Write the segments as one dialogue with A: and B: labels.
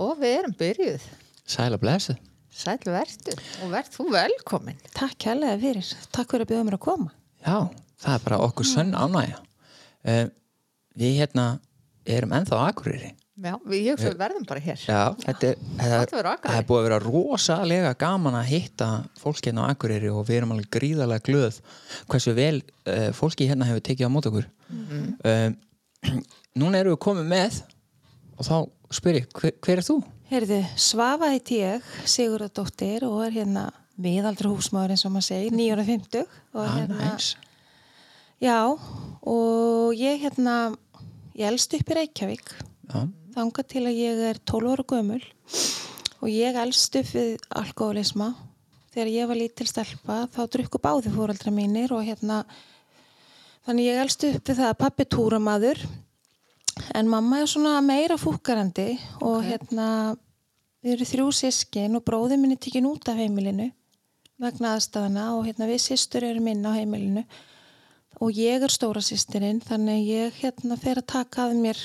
A: Og við erum byrjuð.
B: Sæla blessu.
A: Sæl verður og verð þú velkomin.
C: Takk kærlega fyrir. Takk fyrir að bjóða mér að koma.
B: Já, það er bara okkur sönn ánægja. Uh, við hérna erum ennþá Akureyri.
A: Já, við ég fyrir verðum bara hér.
B: Já, þetta er, þetta, er búið að vera rosalega gaman að hitta fólk hérna á Akureyri og við erum alveg gríðarlega glöð hversu vel uh, fólki hérna hefur tekið á mót okkur. Mm núna erum við komið með og þá spyr ég, hver, hver er þú?
C: Heyrðu, Svafa heiti ég, Sigurðardóttir og er hérna miðaldra húsmaður eins og maður segir, 950 og
B: Ah,
C: hérna,
B: næs.
C: já, og ég hérna, ég elst upp í Reykjavík
B: Já,
C: þanga til að ég er 12 ára gömul og ég elst upp við alkoholisma þegar ég var lítil stelpa þá drukku báði fóraldra mínir og hérna þannig ég elst upp við það að pappi túramaður en mamma er svona meira fúkarandi og hérna við erum þrjú sískin og bróði minni tekin út af heimilinu vegna aðstæðana og hérna við sýstur erum inn á heimilinu og ég er stóra sýstirinn þannig ég hérna fer að taka að mér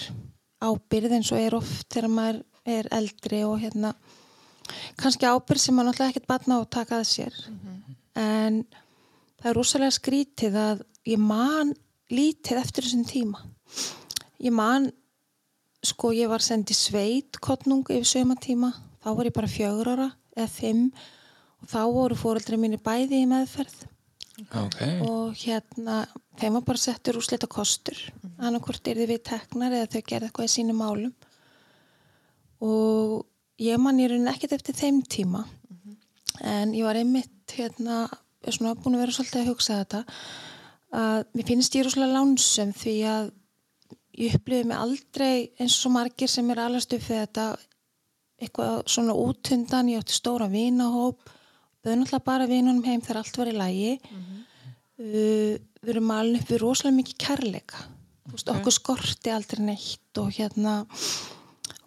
C: ábyrð eins og er oft þegar maður er eldri og hérna kannski ábyrð sem maður náttúrulega ekkert batna á að taka að sér. En það er rosalega skrítið að ég man lítið eftir þessum tíma ég man sko ég var sendið sveit kottnung yfir sömatíma þá var ég bara fjögur ára eða fimm og þá voru fóreldri mínir bæði í meðferð.
B: Ok.
C: og hérna þeim var bara settur úrslita kostur. Annarkvort er þið við teknar eða þau gerði eitthvað í sínum málum. Og ég man í rauninni ekkert eftir þeim tíma. En ég var einmitt hérna, svona búin að vera svolítið að hugsa þetta að mér finnst ég rosalega lánsum því að ég upplifið mig aldrei eins og margir sem er alast upp við þetta eitthvað svona útundan, ég átti stóra vinahóp bauð náttúrulega bara vinunum heim þegar allt var í lagi. Uh, við erum alveg upp við rosalega mikið kærleika. Veist, okkur skorti aldrei neitt og hérna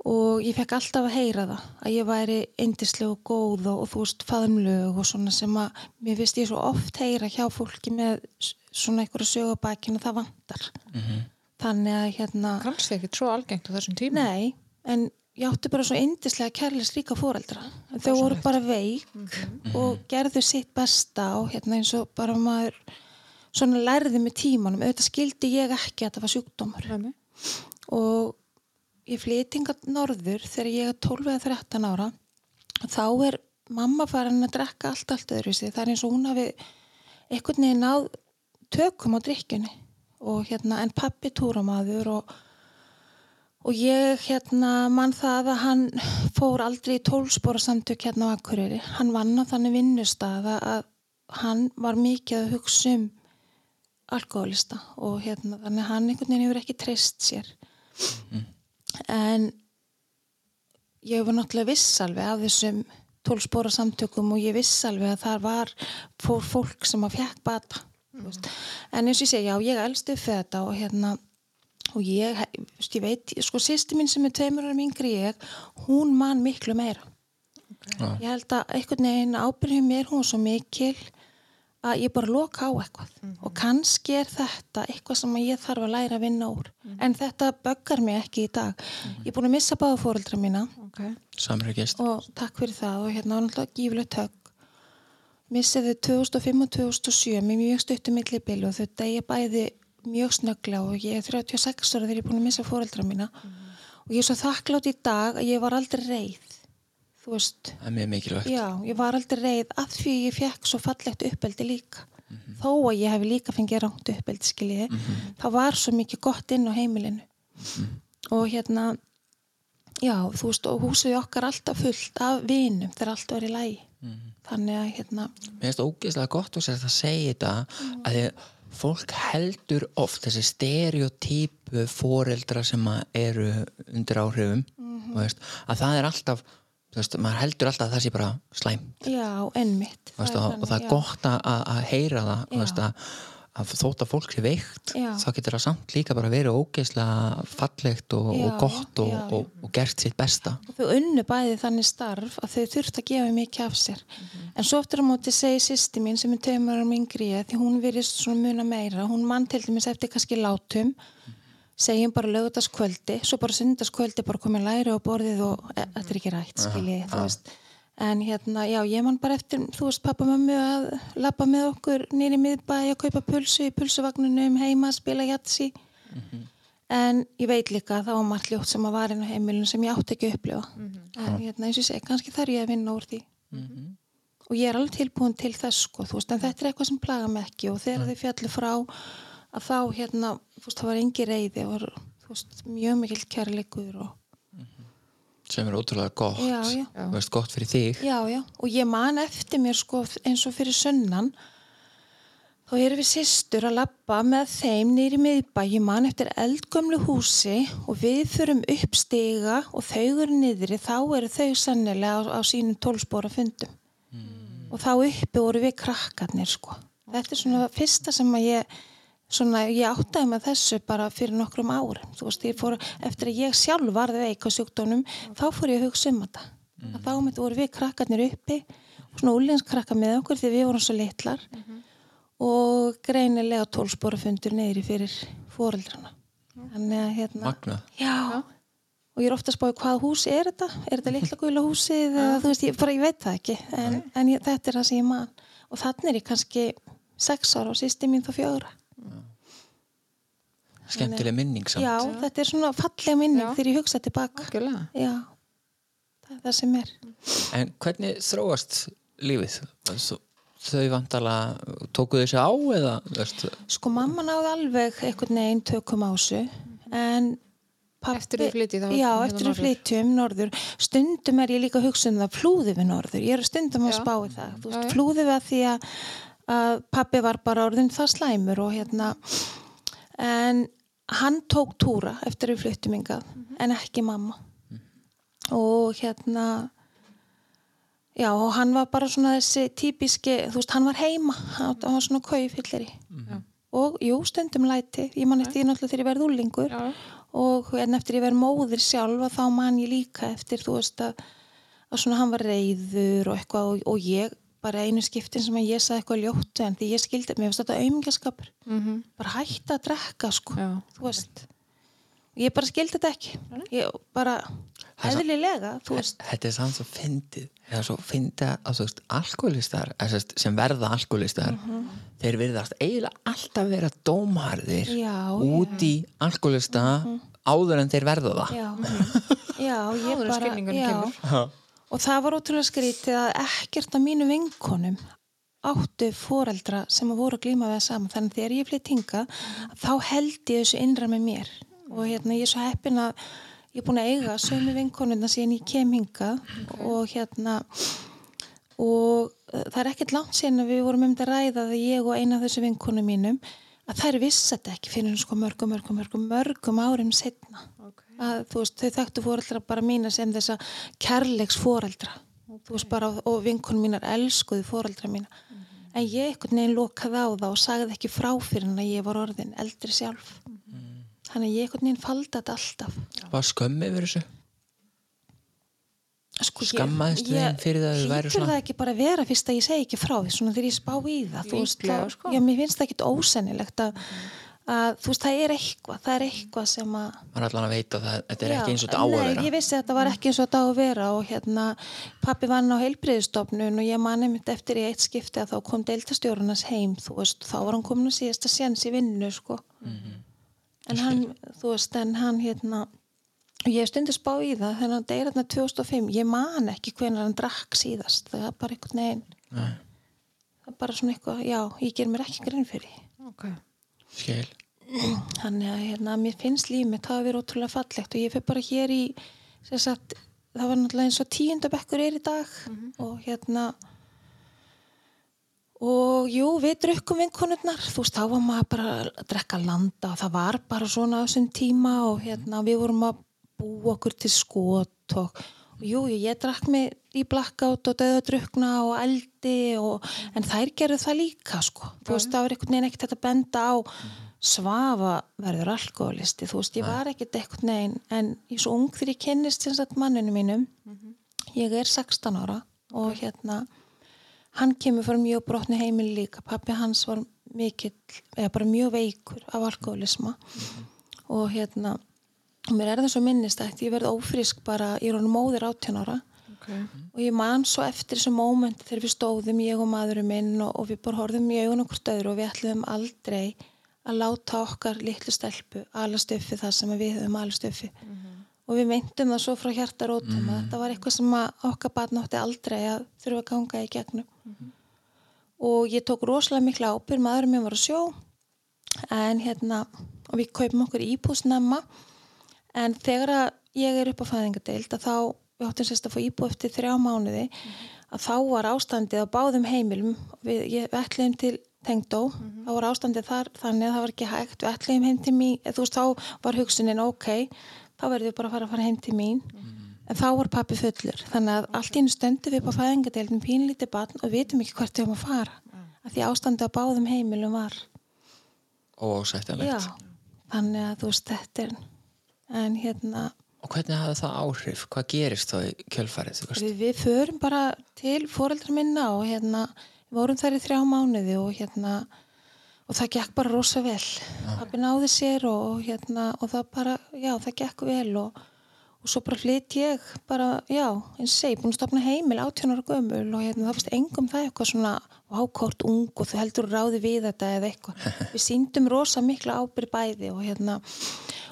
C: og ég fekk alltaf að heyra það að ég væri indisleg og góð og, og þú veist faðumlög og svona sem að mér finnst ég svo oft heyra hjá fólki með svona einhverju sögubækinu það vantar þannig að hérna
A: Kannski ekki svo algengt á þessum tíma.
C: Nei, en ég átti bara svo indislega kærleis líka fóreldra. Þau voru bara veik og gerðu sitt besta og hérna eins og bara maður svona lærði með tímanum. Auðvitað skildi ég ekki að það var sjúkdómur.
A: Nei.
C: Og ég flytinga norður þegar ég er 12 eða 13 ára. Þá er mamma farin að drekka allt, allt öðru sig. Það er eins og hún hafi einhvern veginn náð tökum á drikkjunni. Og hérna, en pappi túramaður og Og ég hérna mann það að hann fór aldrei í tólspóra samtök hérna á Akureyri. Hann vann á þannig vinnustaða að hann var mikið að hugsa um alkoholista og hérna þannig hann einhvern veginn hefur ekki treyst sér. En ég var náttúrulega viss alveg af þessum tólspóra samtökum og ég viss alveg að það var fór fólk sem að fjekk bata. Mm. En eins og ég segi, já, ég elst upp þetta og hérna og ég, ég veit, sko sýsti mín sem er tveimur ára yngri ég, hún man miklu meira.
B: Já.
C: Ég held að einhvern veginn ábyrðum mér hún var svo mikil að ég bara loka á eitthvað og kannski er þetta eitthvað sem ég þarf að læra að vinna úr en þetta böggar mig ekki í dag ég er búin að missa báða fóreldra mína
A: Ok.
B: Samröggist.
C: og takk fyrir það og hérna var náttúrulega gífilegt högg missið þau 2005 og 2007 með mjög stuttu millibili og þau degja bæði mjög snögglega og ég er 36 ára þegar ég er búin að missa fóreldra mína. Og ég er svo þakklátt í dag að ég var aldrei reið þú veist,
B: Það er mjög mikilvægt.
C: já, ég var aldrei reið að því ég fekk svo fallegt uppeldi líka. Þó að ég hef líka fengið rangt uppeldi skiljiði, það var svo mikið gott inn á heimilinu. Og hérna já, þú veist, og húsið okkar alltaf fullt af vinum þegar allt var í lagi. Þannig að hérna
B: Mér finnst ógeðslega gott að segja þetta að því að fólk heldur oft þessi stereotypu foreldra sem eru undir áhrifum og veist, að það er alltaf veist, maður heldur alltaf að það sé bara slæm
C: já, ennmitt
B: og, og það er gott að, að að heyra það veist, að, að þótt að fólk sé veikt
C: Já.
B: þá getur það samt líka bara verið ógeðslega fallegt og,
C: Já,
B: og gott og, og, og gert sitt besta.
C: Þau unnu bæði þannig starf að þau þurft að gefa mikið af sér. En svo eftir að móti segi sýsti mín sem er tveimur árum yngri ég, því hún virðist svona muna meira. Hún mann til dæmis eftir kannski látum segjum bara lögutaskvöldi svo bara sundarskvöldi bara komið læri á borðið og e, þetta er ekki rætt skilji þú veist en hérna, já, ég man bara eftir þú veist, pappa mömmu að lappa með okkur nýri miðbæi að kaupa pulsu í pulsuvagnunum heima að spila jatsi en ég veit líka að það var margt ljótt sem að var inn á heimilinu sem ég átti ekki að upplifa. En hérna, eins og ég segi, kannski þarf ég að vinna úr því. Og ég er alveg tilbúin til þess sko, þú veist, en þetta er eitthvað sem plaga mig ekki og þegar þið fjallu frá að þá hérna, þú veist, það var engi reyði og þú veist, mjög mikill kærleikur og
B: sem er ótrúlega gott.
C: Já, já.
B: Veist, gott fyrir þig.
C: Já, já, og ég man eftir mér sko eins og fyrir sunnan þá erum við systur að labba með þeim nýri miðbæ. Ég man eftir eldgömlu húsi og við förum upp stiga og þau eru niðri, þá eru þau sannilega á, á sínum tólspóra fundum. Og þá uppi voru við krakkarnir sko. Þetta er svona fyrsta sem að ég svona, ég áttaði með þessu bara fyrir nokkrum árum, þú veist, ég fór eftir að ég sjálf varði veik á sjúkdónum þá fór ég að hugsa um þetta. Að þá mitt voru við krakkarnir uppi svona úlinskrakka með okkur því við vorum svo litlar og greinilega tólspóra fundur neyri fyrir fóreldrana þannig að hérna
B: Magna
C: já, og ég er ofta að spáði hvað hús er þetta? Er þetta litla guðla húsið eða þú veist, ég, bara, ég veit það ekki. En, en ég, þetta er það sem ég man. Og þannig er ég kannski sex ára og sýsti mín þá fjögra
B: skemmtileg minning samt.
C: Já, þetta er svona falleg minning
A: Já.
C: þegar ég hugsa tilbaka.
A: Algjörlega.
C: já, það er það sem er.
B: En hvernig þróast lífið? Þau- þau vantala tókuðu þessi á eða veist,
C: sko mamma náði alveg einhvern veginn tökum á þessu en pappi,
A: Eftir þið flytjið þá
C: já, eftir við
A: norður.
C: flytjum norður. Stundum er ég líka að hugsa um það flúði við norður, ég er stundum að spá í það veist, flúði við að því að, að pappi var bara orðin það slæmur og hérna en hann tók túra eftir við flyttum hingað
A: Mhm.
C: en ekki mamma og hérna já og hann var bara svona þessi típiski, þú veist, hann var heima hann hann var svona kaufilleri
A: Já.
C: og jú, stundum læti ég man eftir því náttúrulega þegar ég verð úlingur
A: Já.
C: og en eftir ég verð móðir sjálf að þá man ég líka eftir þú veist að, að svona hann var reyður og eitthvað og, og ég bara einu skiptin sem að ég sagði eitthvað ljóttu en því ég skildi, mér finnst þetta aumingaskapur
A: Mhm.
C: bara hætta að drekka sko
A: Já.
C: þú veist. Ég bara skildi þetta ekki. Ég bara
B: Það er svo-
C: eðlilega þú veist.
B: þetta er samt svo fyndið. Eða svo fyndið að þú veist alkoholistar eða sem verða alkoholistar þeir virðast eiginlega alltaf vera dómharðir
C: Já,
B: út í alkoholista áður en þeir verða það.
C: Já, já ég
A: Áður en
C: bara. Og það var ótrúlega skrítið að ekkert af mínu vinkonum áttu foreldra sem voru að glíma við það saman þannig að þegar ég flytt hinga þá held ég þessu innra með mér. Og hérna ég er svo heppin að ég er búin að eiga sömu vinkonuna síðan ég kem hinga og hérna og uh, það er ekkert langt síðan að við vorum um þetta að ræða að ég og eina af þessu vinkonum mínum að þær vissi þetta ekki fyrir sko mörgum, mörgum, mörgum, mörgum árum setna
A: Okay.
C: að veist, þau þekktu fóreldra bara mína sem þessa kærleiks fóreldra veist bara, og vinkunum mínar elskuðu fóreldra mína. En ég einhvern veginn lokaði á það og sagði ekki frá fyrir en að ég var orðin eldri sjálf. Þannig að ég einhvern veginn faldi þetta alltaf.
B: Var skömmi yfir þessu
C: sko,
B: Skammaðist þeim fyrir það að þau
C: hlýtur
B: svona?
C: það ekki bara að vera fyrst að ég segi ekki frá því svona þegar ég spá í það þú veist,
A: Líklega,
C: þá-
A: sko.
C: já, mér finnst það ekkit ósennilegt að, að þú veist, það er eitthvað það er eitthvað sem að
B: maður er allan að veita það þetta er
C: Já,
B: ekki eins og þetta á að
C: Nei,
B: vera
C: ég vissi að þetta var ekki eins og þetta á að vera og hérna, pappi vann á heilbriðistofnun og ég man einmitt eftir í eitt skipti að þá kom deildastjórunars heim, veist, þá var hann komin að síðasta séns ég hef stundu spá í það, þegar hann deyra þarna 2005, ég man ekki hvenær hann drakk síðast, það er bara einhvern veginn,
B: Nei,
C: það er bara svona eitthvað, já, ég ger mér ekki grinn fyrir því.
A: Ok.
B: skil.
C: Þannig að hérna, mér finnst líf mitt hafa verið ótrúlega fallegt og ég fyrir bara hér í sem sagt, það var náttúrulega eins og tíundabekkur er í dag og hérna og jú, við drukkum vinkonurnar, þú veist, þá var maður bara að drekka landa og það var bara svona á þessum tíma og hérna við vorum að búa okkur til skot og, jú, ég drakk mig í blackout og döða drukna og eldi og, en þær gerðu það líka sko, þú veist, það var einhvern veginn ekkert að benda á. Svafa verður alkoholisti, þú veist, ég var ekkert einhvern veginn, en ég er svo ung þegar ég kynnist sem sagt manninu mínum. Ég er 16 ára og hérna hann kemur frá mjög brotni heimili líka. Pappi hans var mikill, eða bara mjög veikur af alkoholisma og hérna mér er það svo minnist að ég verði ófrísk bara í raunum móðir 18 ára.
A: Okay.
C: og ég man svo eftir þessu móment þegar við stóðum, ég og maðurinn minn og, og við bara horfðum í augun okkur stöður og við ætluðum aldrei að láta okkar litlu stelpu alast uppi það sem við höfum alast uppi og við meintum það svo frá hjartarótum að þetta var eitthvað sem okkar barn átti aldrei að þurfa að ganga í gegnum. Og ég tók rosalega mikla ábyrg maðurinn minn var að sjó en hérna og við kaupum okkur íbúsnemma en þegar að ég er upp á fæðingadeild að þá við áttum sérst að fá íbú eftir þrjá mánuði að þá var ástandið á báðum heimilum við, ég, við ætliðum til tengdó, þá var ástandið þar þannig að það var ekki hægt, við ætliðum heim til mín þú veist, þá var hugsunin ok þá verðum við bara að fara að fara heim til mín. En þá var pappi fullur þannig að allt í einu stöndum við upp á fæðingadeildin pínlítið barn og vitum ekki hvert við höfum að fara af því ástandið á báðum heimilum var
B: ósættanlegt
C: Já, þannig að þú veist þetta er en hérna
B: og hvernig hafði það áhrif, hvað gerist þá í kjölfarið
C: við, við förum bara til foreldra minna og hérna vorum þær í þrjá mánuði og hérna og það gekk bara rosa vel. Pappi náði sér og hérna og það bara, já það gekk vel og, og svo bara flytt ég bara, já, eins og segi, búin að stopna heimil 18 ára gömul og hérna það fyrst engum það eitthvað svona ákort ung og þú heldur ráði við þetta eða eitthvað. Við síndum rosa mikla ábyrð bæði og hérna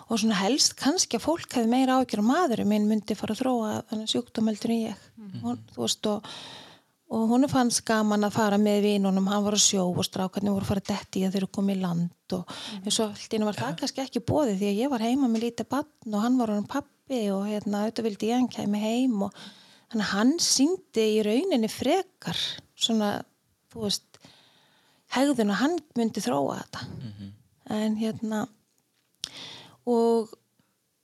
C: og svona helst kannski að fólk hefði meira ágjör og maðurinn minn myndi fara að þróa sjúkdómeldur en ég. Hún, þú veist og og hún fannst gaman að fara með vinunum hann var að sjó og strákarnir voru að fara detti að þeir eru komið í land og eins og allt einu var það kannski ekki bóðið því að ég var heima með lítið bann og hann var hann pappi og hérna auðvitað vildi ég hann kæmi heim og hann síndi í rauninni frekar svona, þú veist hegðun að hann myndi þróa þetta. En hérna og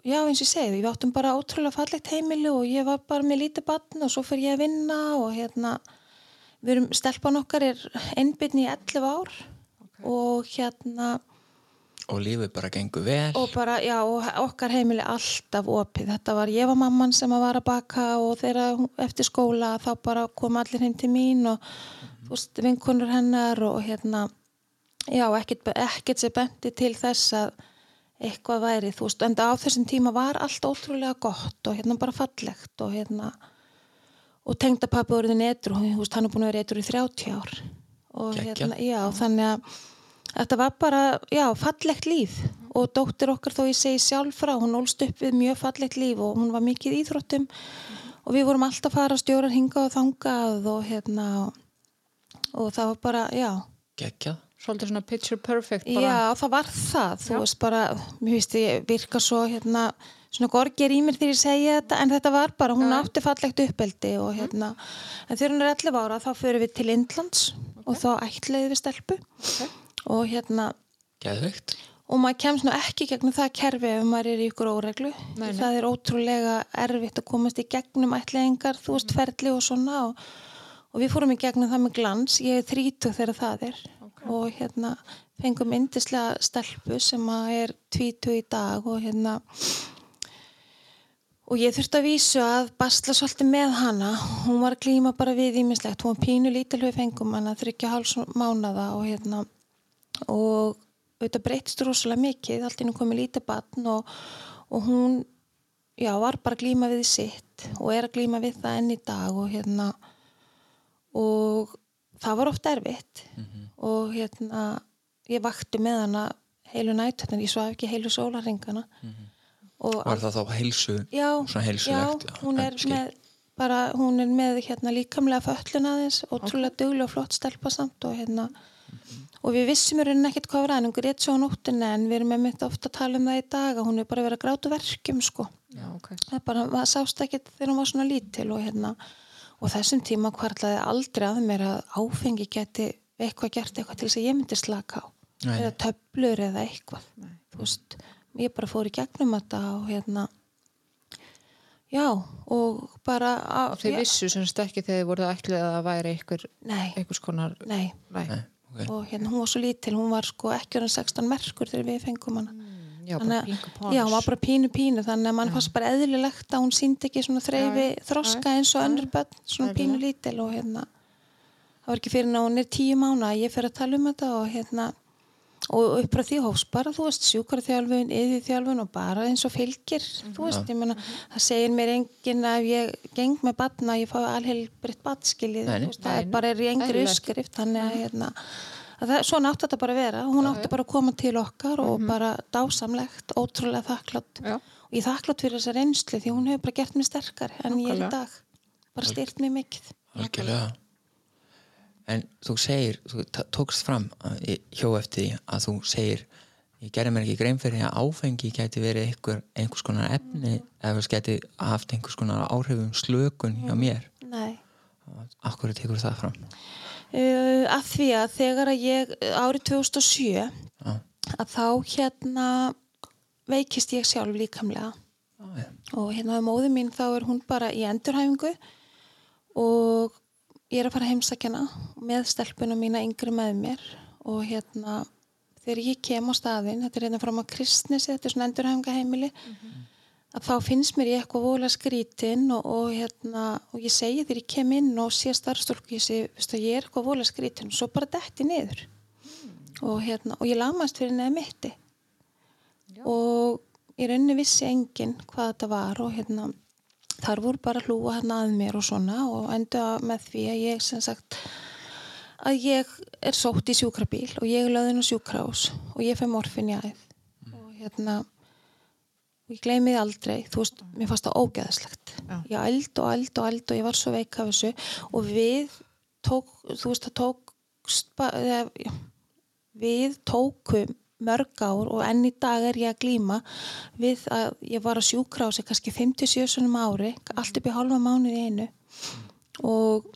C: já eins og ég segi, við áttum bara ótrúlega fallegt heimili og ég var bara með lítið barn og svo fyrir ég að vinna og hérna við erum, stelpan okkar er ennbyrni í 11 ár og hérna
B: og lífið bara gengur vel.
C: Og bara, já, og okkar heimili alltaf opið, þetta var, ég var mamman sem að var að baka og þegar hún- eftir skóla þá bara kom allir heim til mín og þú veist, vinkonur hennar og hérna já, ekkert, ekkert sem benti til þess að eitthvað væri, þú veist, en á þessum tíma var allt ótrúlega gott og hérna bara fallegt og hérna og tengdapappi orðin etru, þú veist, hann er búin að vera etru í 30 ár og
B: Geggjað.
C: hérna, já, þannig að þetta var bara, já, fallegt líf og dóttir okkar þó ég segi sjálf frá, hún ólst upp við mjög fallegt líf og hún var mikið íþróttum og við vorum alltaf að fara stjórar hinga og þangað og hérna og það var bara, já
B: geggjað
A: Svolítið svona picture perfect bara.
C: Já, það var það, þú
A: Já.
C: veist bara, mér finnst ég virka svo hérna, svona gorgir í mér þegar ég segja þetta, en þetta var bara, hún
A: Já.
C: átti fallegt uppeldi og hérna, en þegar hún er 11 ára þá förum við til Indlands og þá ætlaði við stelpu
A: Ok.
C: og hérna,
B: geðveikt
C: og maður kemst nú ekki gegnum það kerfi ef maður er í ykkur óreglu,
A: Nei, nei.
C: það er ótrúlega erfitt að komast í gegnum ætlaðingar, þú veist, ferli og svona og, og við fórum í gegnum það með glans, ég er 30 þegar það er og hérna fengum yndislega stelpu sem er 20 í dag og hérna og ég þurfti að vísu að basla svolítið með hana. Hún var klíma bara við ímislegt hún var pínu lítil við fengum hana þryggja háls mánada og hérna og auðvitað breytist rosalega mikið. Allt inn komið lítið batn og, og hún já, var bara að glíma við sitt og er að glíma við það enn í dag og hérna og það var oft erfitt og hérna ég vakti með hana heilu nættunar, ég svaf ekki heilu sólarringana og
B: var það þá heilsu
C: já,
B: svona heilsulegt?
C: já, hún er
B: skil.
C: með bara, hún er með hérna líkamlega föllun aðeins, ótrúlega duglega og flott stelpa samt og hérna og við vissum í rauninni ekkert hvað var aðeins, hún grét svo á nóttinni en við erum með mitt ofta að tala um það í dag að hún er bara verið að gráta verkjum sko.
A: Já, ok.
C: það er bara, maður sást ekkert þegar hún var svona lítil og hérna og þessum tíma hvarlaði aldrei að mér að áfengi geti eitthvað gert eitthvað til þess að ég myndi slaka á
B: Nei,
C: eða
B: nei.
C: töflur eða eitthvað þú veist, ég bara fór í gegnum þetta og hérna já, og bara
A: Og þið vissu sem stekki þegar þið voruð ætlið að það væri einhver,
C: nei,
A: einhvers konar
C: nei
A: Nei.
B: Nei, ok.
C: og hérna hún var svo lítil, hún var sko ekki orðin 16 merkur þegar við fengum hana
A: Já, bara
C: að-
A: pons.
C: já, hún var bara pínu pínu þannig að mann fannst bara eðlilegt að hún síndi ekki svona
A: já.
C: þroska eins og önnur börn svona pínu lítil og hérna það var ekki fyrir er tíu mánu að ég fer að tala um þetta og hérna og upp frá því hófs bara þú veist sjúkarþjálfun, yðið og bara eins og fylgir þú veist, ég meina, það segir mér enginn að ég geng með batna ég fái alheilbritt batskilið það er bara í engri uppskrift þannig að hérna að það, svona átti þetta bara að vera, hún átti bara að koma til okkar og bara dásamlegt ótrúlega þakklátt og ég þakklátt fyrir þessa reynslu því hún hefur bara gert mér sterkar en ég er í dag. Bara styrt mér mikið.
B: Algjörlega en þú segir, þú tókst fram hjó eftir því að þú segir ég gerði mér ekki grein fyrir að áfengi gæti verið einhver, einhvers konar efni eða þess gæti haft einhvers konar áhrifum slökun hjá mér.
C: Nei.
B: Akkur tekur það fram?
C: Uh, að því að þegar að ég árið 2007
B: Já,
C: að þá hérna veikist ég sjálf líkamlega.
B: Já, já.
C: og hérna með móðu mín þá er hún bara í endurhæfingu og ég er að fara að heimsækjana með stelpuna mína yngri með mér og hérna þegar ég kem á staðinn, þetta er hérna frá maður kristnesi, þetta er svona endurhæfingaheimili að þá finnst mér ég eitthvað vola skrítin og, og hérna og ég segi þegar ég kem inn og sé starfstólku ég segi, veistu, ég er eitthvað vola skrítin og svo bara detti niður. Og hérna, og ég lamast fyrir neða mitti. Og í rauninni vissi enginn hvað þetta var og hérna þar voru bara hlúa hérna að mér og svona og enda með því að ég sem sagt að ég er sótt í sjúkrabíl og ég er löðin á sjúkrás og ég fæ morfin í æð. Og hérna og ég gleymi því aldrei, þú veist, mér fannst það ógeðslegt.
A: Já.
C: ég eld og eld og eld og ég var svo veik af þessu og við tók, þú veist, það tók við tókum mörg ár og enn í dag er ég að glíma við að ég var að sjúkra á sig kannski 57 sunum ári allt upp í halva mánuði í einu. Og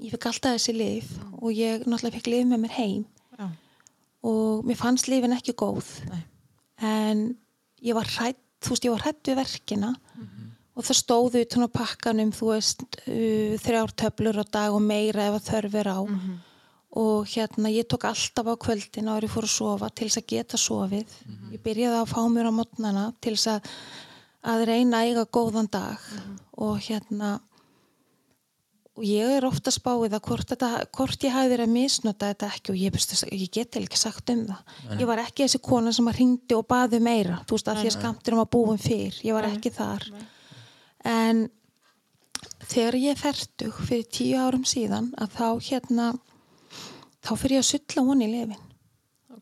C: ég fikk alltaf þessi lif og ég náttúrulega fikk lif með mér heim.
A: Já.
C: og mér fannst lifin ekki góð.
A: Nei.
C: en ég var hrætt þú veist, ég var hrætt við verkina. Og það stóðu utan á pakkanum þú veist, uh, þrjár töflur á dag og meira ef að þörf er á og hérna ég tók alltaf á kvöldin ég fór að sofa til þess að geta sofið. Ég byrjaði að fá mér á mótnana til þess að, að reyna að eiga góðan dag. Og hérna og ég er ofta spáið að hvort, þetta, hvort ég hafi verið að misnota þetta ekki og ég, ég get ekki sagt um það. Ég var ekki þessi kona sem að ringdi og baði meira þú veist að því að skamturum að búum fyrr. Ég var ekki þar. en þegar ég er fertug fyrir tíu árum síðan að þá hérna þá fyrir ég að sulla honi í lifin.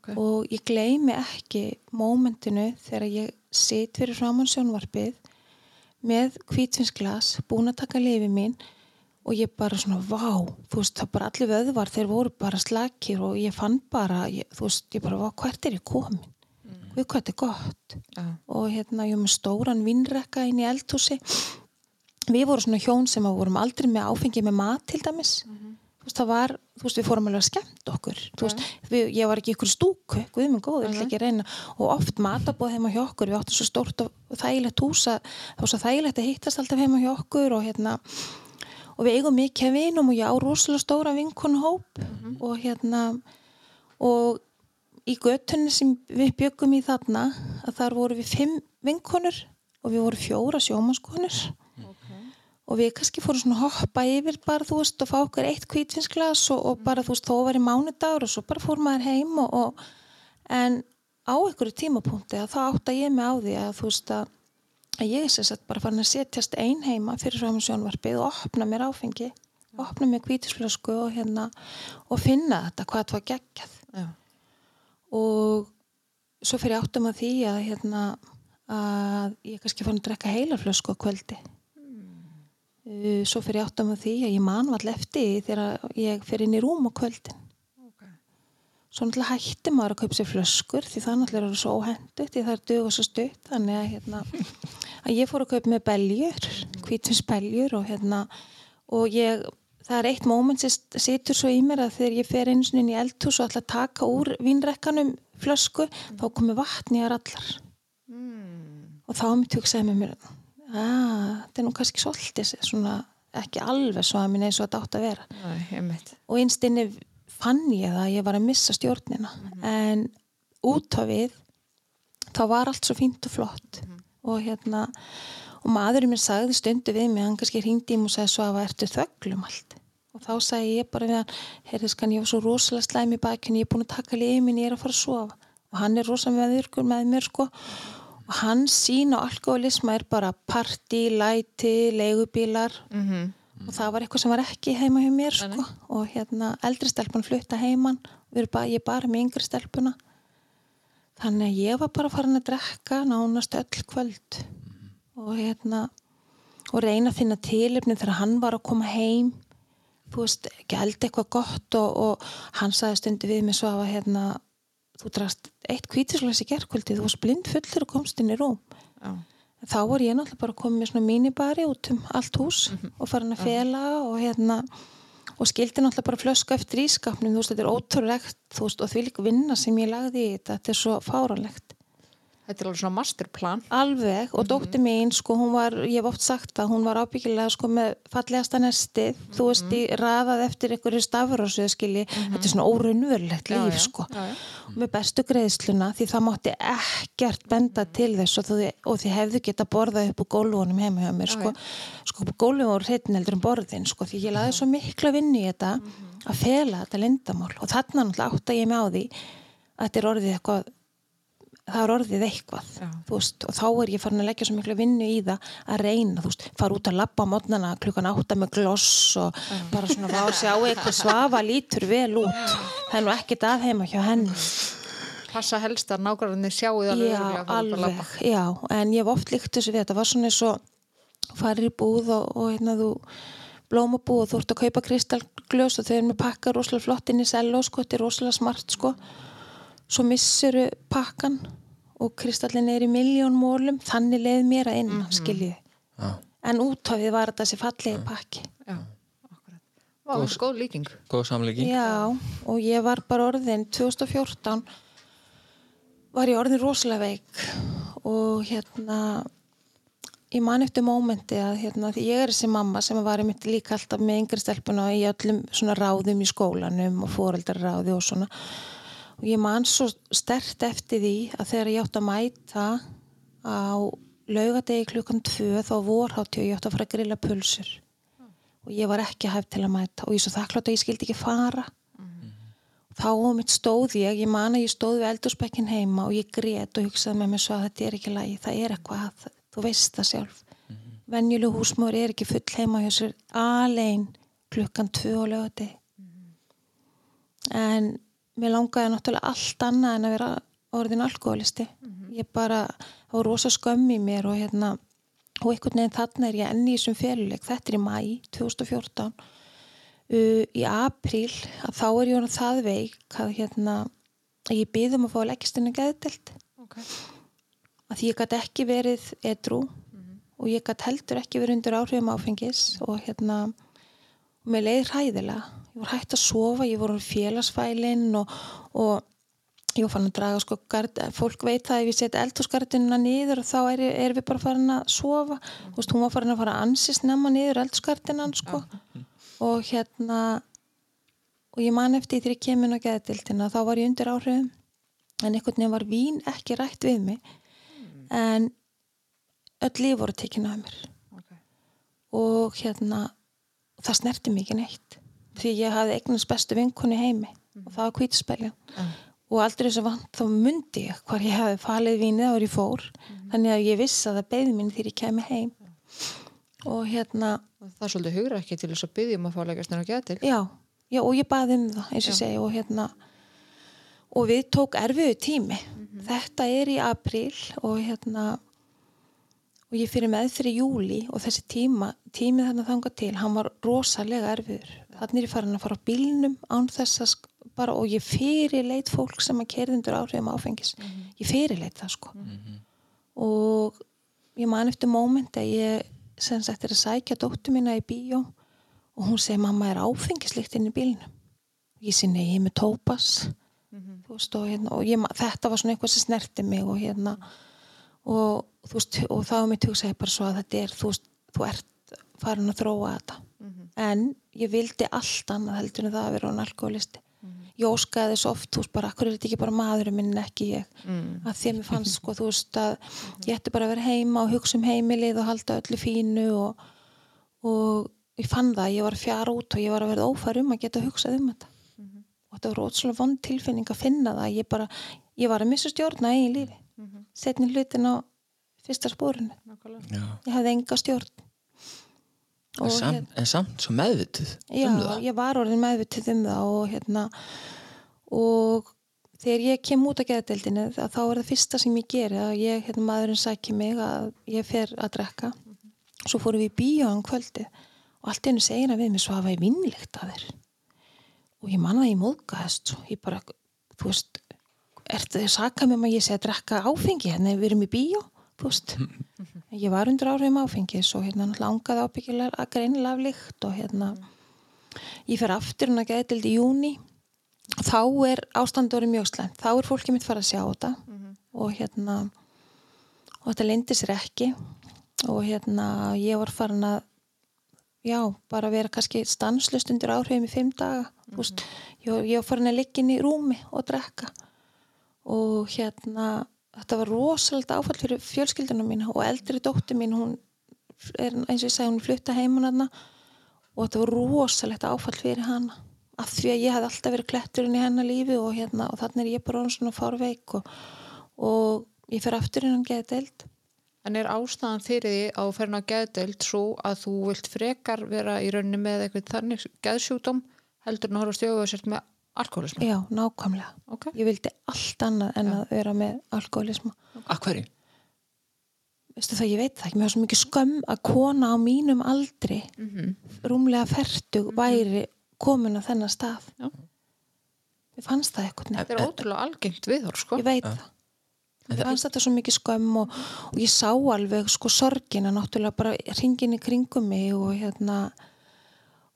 A: Okay.
C: og ég gleymi ekki mómentinu þegar ég sit fyrir framann sjónvarpið með hvítvinsglas, búin að taka lifi mín og ég bara svona vá, þú veist, það bara allir vöðvar þeir voru bara slakir og ég fann bara ég, þú veist, ég bara, hvert er ég komin? Við hvað er gott.
A: Já.
C: og hérna, ég var með stóran vinnrekka inn í eldhúsi. Við vorum svona hjón sem að vorum aldrei með áfengi með mat til dæmis. Þú veist, það var, þú veist, við fórum alveg að skemmt okkur. Þú veist, við, ég var ekki ykkur stúku. Guð minn góður, ég ætla ekki reyna. Og oft matabóð heima hjá okkur, við áttum svo stórt og þægilegt hús að það var svo þægilegt að hittast alltaf heima hjá okkur og hérna og við eigum mikið vinum og ég á rosalega stóra vinkonu hóp og hérna og í göttunni sem við byggum í þarna að þar voru við fimm vinkonur og við voru fjóra sjómanskonur og við kannski fórum svona hoppa yfir bara þú veist og fá okkur eitt kvítvinsglas og, og bara þú veist þó var í mánudagur og svo bara fór maður heim og, og en á einhverju tímapunkti að þá átta ég mig á því að þú veist að, að ég er sagt bara farin að setjast ein heima fyrir fram sjónvarpið og opna mér áfengi opna mér kvítisflösku og hérna og finna þetta hvað þetta var geggjað.
A: Já.
C: og svo fyrir áttum að því að hérna að ég kannski fann að drekka heilarflösku á kvöldi svo fyrir ég áttum að því að ég man vall eftir þegar ég fyrir inn í rúm á kvöldin
A: Okay.
C: svo náttúrulega hætti maður að kaupa sér flöskur því það náttúrulega eru svo óhendugt því það er dög og svo stutt þannig að, hérna, að ég fór að kaupa með beljur hvítvinsbeljur og hérna og ég það er eitt móment sem situr svo í mér að þegar ég fer einu sinni inn í eldhús og ætla að taka úr vínrekkanum flösku þá komi vatni að allar
A: Mm.
C: og þá mitt hugsaði með mér að þetta er nú kannski svolítið svona ekki alveg svo að minn eins og þetta átt að vera.
A: Einmitt.
C: og einstinni fann ég það að ég var að missa stjórnina. En út á við þá var allt svo fínt og flott. Og hérna og maðurinn minn sagði stundu við mig, hann kannski hringdi í mig og sagði svo að ertu þöglum allt? Og þá sagði ég bara við hann heyrðis kann ég var svo rosalega slæm í bakinu ég er búin að taka limin, ég er að fara að sofa. Og hann er rosalega meðvirkur með mér sko og hann sín á alkoholisma er bara party, læti, leigubílar.
A: Mhm.
C: og það var eitthvað sem var ekki heima hjá mér sko. og hérna eldri stelpun flutta heiman. Og bara, ég bara með yngri stelpuna. Þannig að ég var bara farin að drekka nánast öll kvöld. Og hérna og reyna að finna tilöfni þegar hann var að koma heim. Þú veist, elda eitthvað gott og, og hann sagði stundi við mig svo að hérna, þú drast eitt kvítisleis í gerkvöldi, þú varst blind fullur og komst inn í rúm.
A: Já.
C: þá var ég náttúrulega bara komið með svona mínibari út um allt hús og farin að fela og hérna og skildi náttúrulega bara flösku eftir ískapnum þú veist, þetta er ótrúlegt veist, og því líka vinna sem ég lagði í þetta þetta er svo fáranlegt
A: Þetta er alveg svona masterplan.
C: alveg og dóttir mín sko hún var, ég hef oft sagt að hún var ábyggilega sko með fallegasta nestið þú veist, í raðað eftir einhverju stafrósu skilji, þetta er svona óraunverulegt líf
A: já,
C: sko.
A: já, já.
C: með bestu greiðsluna því það mátti ekkert benda til þess og, þið, og þið hefðu geta borðað upp úr gólfunum heima hjá mér sko, sko gólfum voru hreitin heldur um borðin sko því ég laði svo mikla vinnu í þetta að fela þetta lindamál og þarna náttúrulega átta ég mig á því að þetta er orðið eitthvað það er orðið eitthvað
A: Já.
C: veist, og þá er ég farin að leggja svo miklu vinnu í það að reyna, þú veist, fara út að labba á mótnana klukkan átta með gloss og bara svona að sjá eitthvað svafa lítur vel út, það er nú ekkert að heima hjá henni.
A: Passa helst að nákvæmlega sjáu það
C: Já, alveg, já, en ég hef oft líkt þessu við, þetta. Var svona eins og farir í búð og, og hérna þú blómabúð og þú ert að kaupa kristalglös og þau eru með pakka rosalega flott inn í selló, sko, þetta er rosalega smart, sko svo missuru pakkan og kristallin er í miljón mólum, þannig leið mér að inn, skiljið
B: Já.
C: en útafið var þetta þessi fallegi pakki.
A: Já, akkurat. Vá, er góð líking.
B: góð samleiki
C: Já, og ég var bara orðin 2014 var ég orðin rosalega veik. Og hérna ég man eftir mómenti að hérna, því ég er þessi mamma sem var einmitt líka alltaf með yngri stelpuna í öllum svona ráðum í skólanum og foreldraráði og svona og ég man svo stert eftir því að þegar ég átt að mæta á laugadegi klukkan tvö þá vorhátti og ég átt að fara að grilla pulsur. Og ég var ekki hæft til að mæta. Og ég svo þakklátt að ég skildi ekki fara. Þá um mitt stóð ég ég man að ég stóð við eldurspekkin heima og ég grét og hugsaði með mér svo að þetta er ekki lægi það er eitthvað, að- þú veist það sjálf. Mm venjuleg húsmóður er ekki full heima hjá sér alein klukkan tvö og lögati en mér langaði náttúrulega allt annað en að vera orðin alkoholisti ég bara, það var rosa skömm í mér og hérna og einhvern veginn þarna er ég enn í þessum féluleik þetta er í mæ 2014 uh, í apríl að þá er ég það veik að hérna ég byðum að fá að geðdelt
A: Ok.
C: að því ég gæti ekki verið edru og ég gæti heldur ekki verið undir áhrifum áfengis og hérna og mér leið hræðilega ég var hægt að sofa, ég voru félagsfælinn og, og ég var fann að draga sko gard, fólk veit það ef ég setja eldhúsgardinuna niður og þá er, er við bara farin að sofa. Þú veist, hún var farin að fara að ansist nefna niður eldhúsgardinan sko. Og hérna og ég man eftir því þegar ég kemur inn á geðdildina þá var ég undir áhrifum en einhvern veginn var vín ekki rætt við mig. En öll líf voru tekin af mér.
A: Ok.
C: og hérna það snerti ekki neitt því ég hafði eignast bestu vinkonu heimi og það var kvítispelja
A: Já.
C: og aldrei þessu vant þá mundi ég hvar ég hefði falið vínið ári ég fór þannig að ég vissi að það beði mín þegar ég kemi heim og hérna
A: Það er svolítið hugra ekki til þess að byggja um að fá að leggast inn á geðtil.
C: já, já og ég baði um það eins og segi og hérna og við tók erfiðu tími þetta er í apríl og hérna og ég fyrir með fyrir júli og þessi tíma tímið þarna þanga til, hann var rosalega erfiður, þannig er ég farin að fara á bílnum án þess að bara og ég fyrir leit fólk sem að kerði undir áhrifum áfengis, ég fyrir leit það sko. Og ég man eftir móment að ég sem sagt er að sækja dóttu mína í bíó og hún segi mamma er áfengislikt inn í bílnum? Og ég sinni ég er með tópas þú veist og, hérna, og ég, þetta var svona eitthvað sem snerti mig og hérna. Og þú veist og þá er mitt hugsaði bara svo að þetta er þú veist, þú ert farin að þróa þetta. En ég vildi allt annað heldur en það að vera hann alkoholisti ég óskaði þess oft, þú veist bara, akkur er þetta ekki bara maðurinn minn ekki ég?
A: Mm.
C: að því að mér fannst sko, þú veist að ég ætti bara að vera heima og hugsa um heimilið og halda öllu fínu og, og ég fann það, ég var að fjara út og ég var að verða ófær um að geta hugsað um þetta. Og þetta var ótrúlega vond tilfinning að finna það ég bara, ég var að missa stjórna í lífi. Setni hlutin á fyrsta spórinu
B: Já.
C: ég hafði enga stjórn.
B: En, samt, en samt svo meðvituð
C: Já,
B: um það.
C: ég var orðin meðvitið um það og hérna og þegar ég kem út af geðdeldinu þá þá er það fyrsta sem ég geri að ég, hérna maðurinn sækir mig að ég fer að drekka. Svo fórum við í bíó án kvöldi og allt einu segir að við mig svo hafa ég vinnlegt að þér. Og ég manna að ég móðgæðist svo, ég bara, þú veist ertu þið að saka mér um að ég sé að drekka áfengi hérna við erum í bíó, þú veist. En ég var undir áhrifum áfengis og hérna langaði ábyggilega að greinilega af lykt og hérna ég fer aftur hún að geðdild í júni þá er ástandur mjög slæmt. Þá er fólkið mitt fara að sjá þetta og hérna og þetta lindi sér ekki. Og hérna ég var farin að já, bara vera kannski stanslust undir áhrifum í fimm daga mm -hmm. ég, ég var farin að liggja inn í rúmi og drekka. Og hérna þetta var rosalega áfall fyrir fjölskyldunum mín og eldri dóttir mín hún er eins og ég segi hún flutta heimun hana og þetta var rosalegt áfall fyrir hana af því að ég hafði alltaf verið kletturinn í hennar lífi og, hérna, og þannig er ég bara svona fárveik og, og ég fer aftur innan geði deild
A: En er ástæðan fyrir því á ferna geðdeild svo að þú vilt frekar vera í rauninni með eitthvað þannig geðsjúdóm heldur en að horfa stjóðu og sért með alkoholismu?
C: Já, nákvæmlega.
A: Ok.
C: Ég vildi allt annað en að vera með alkoholismu.
B: Að hverju?
C: Veistu það, ég veit það ekki. Mér var svo mikið skömm að kona á mínum aldri,
A: Mhm.
C: rúmlega fertug, væri komin á þennan stað.
A: Já.
C: Mér fannst það eitthvað nefn.
A: Þetta er ótrúlega algengt viðhor, sko.
C: Ég veit það. Mér fannst þetta svo mikið skömm og, og ég sá alveg sko sorgina náttúrulega bara ringin í kringum mig og hérna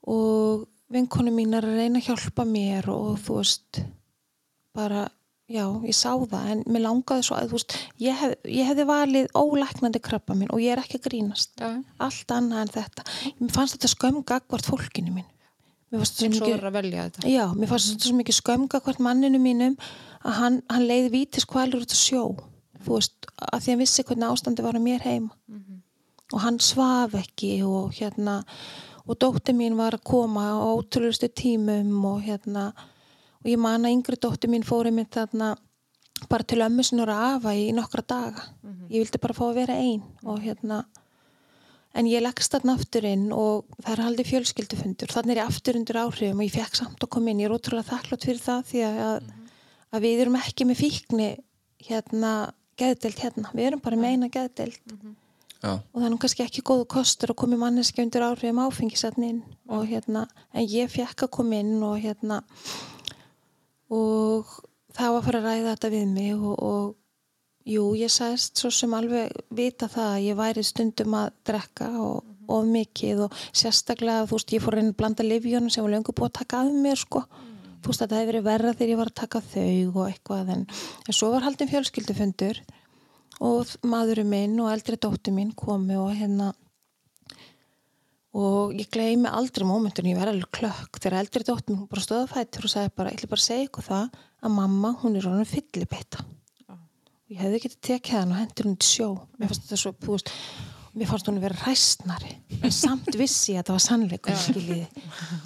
C: og vinkonu mín er að reyna að hjálpa mér og þú veist bara, já, ég sá það en mér langaði svo að, þú veist ég, hef, ég hefði valið ólæknandi krabba mín og ég er ekki að grínast.
A: Já.
C: allt annað en þetta. Mér fannst þetta skömm gagvart fólkinu mín mér fannst þetta svo mikið
A: að.
C: Já, mér fannst þetta svo mikið skömga hvert manninu mínum að hann, hann leiði vítis kvælur út að sjó þú veist, að því hann vissi hvernig ástandi var að mér heima. Og hann svaf ekki og hérna og dóttir mín var að koma á ótrúlustu tímum og hérna og ég man að yngri dóttir mín fóri mitt þarna bara til ömmu sinur að afa í nokkra daga. Ég vildi bara fá að vera ein og hérna en ég leggst þarna aftur inn og það er haldið fjölskyldufundur. Þannig er ég aftur undir áhrifum og ég fekk samt að koma inn. Ég er ótrúlega þakklátt fyrir það því að, að við erum ekki með fíkni hérna geðdelt hérna, við erum bara með eina geðdelt
B: Já.
C: og það er nú kannski ekki góðu kostur að koma í manneski undir áhrifum áfengisatni inn og hérna, en ég fekk að koma inn og hérna og það var að fara að ræða þetta við mig og, og jú, ég sagðist svo sem alveg vita það að ég væri stundum að drekka og, og mikið og sérstaklega, þú veist, ég fór reyna að blanda livjónum sem var lengur búið að taka af mér sko, þú veist, að það hefði verið verra þegar ég var að taka þau og eitthvað en, en svo var haldin fjölskyldufundur og maðurinn minn og eldri dóttir mín komi og hérna og ég gleymi aldrei mómentun, ég var alveg klökk þegar eldri dóttir mín, hún bara stöða fættur og sagði bara, ég ætla bara að segja ykkur það að mamma, hún er ráðan fyllibita. Og ég hefði getið tekið hann og hendur hún til sjó. Mér fannst þetta svo, veist mér fannst hún að vera ræstnari en samt vissi ég að það var sannleikur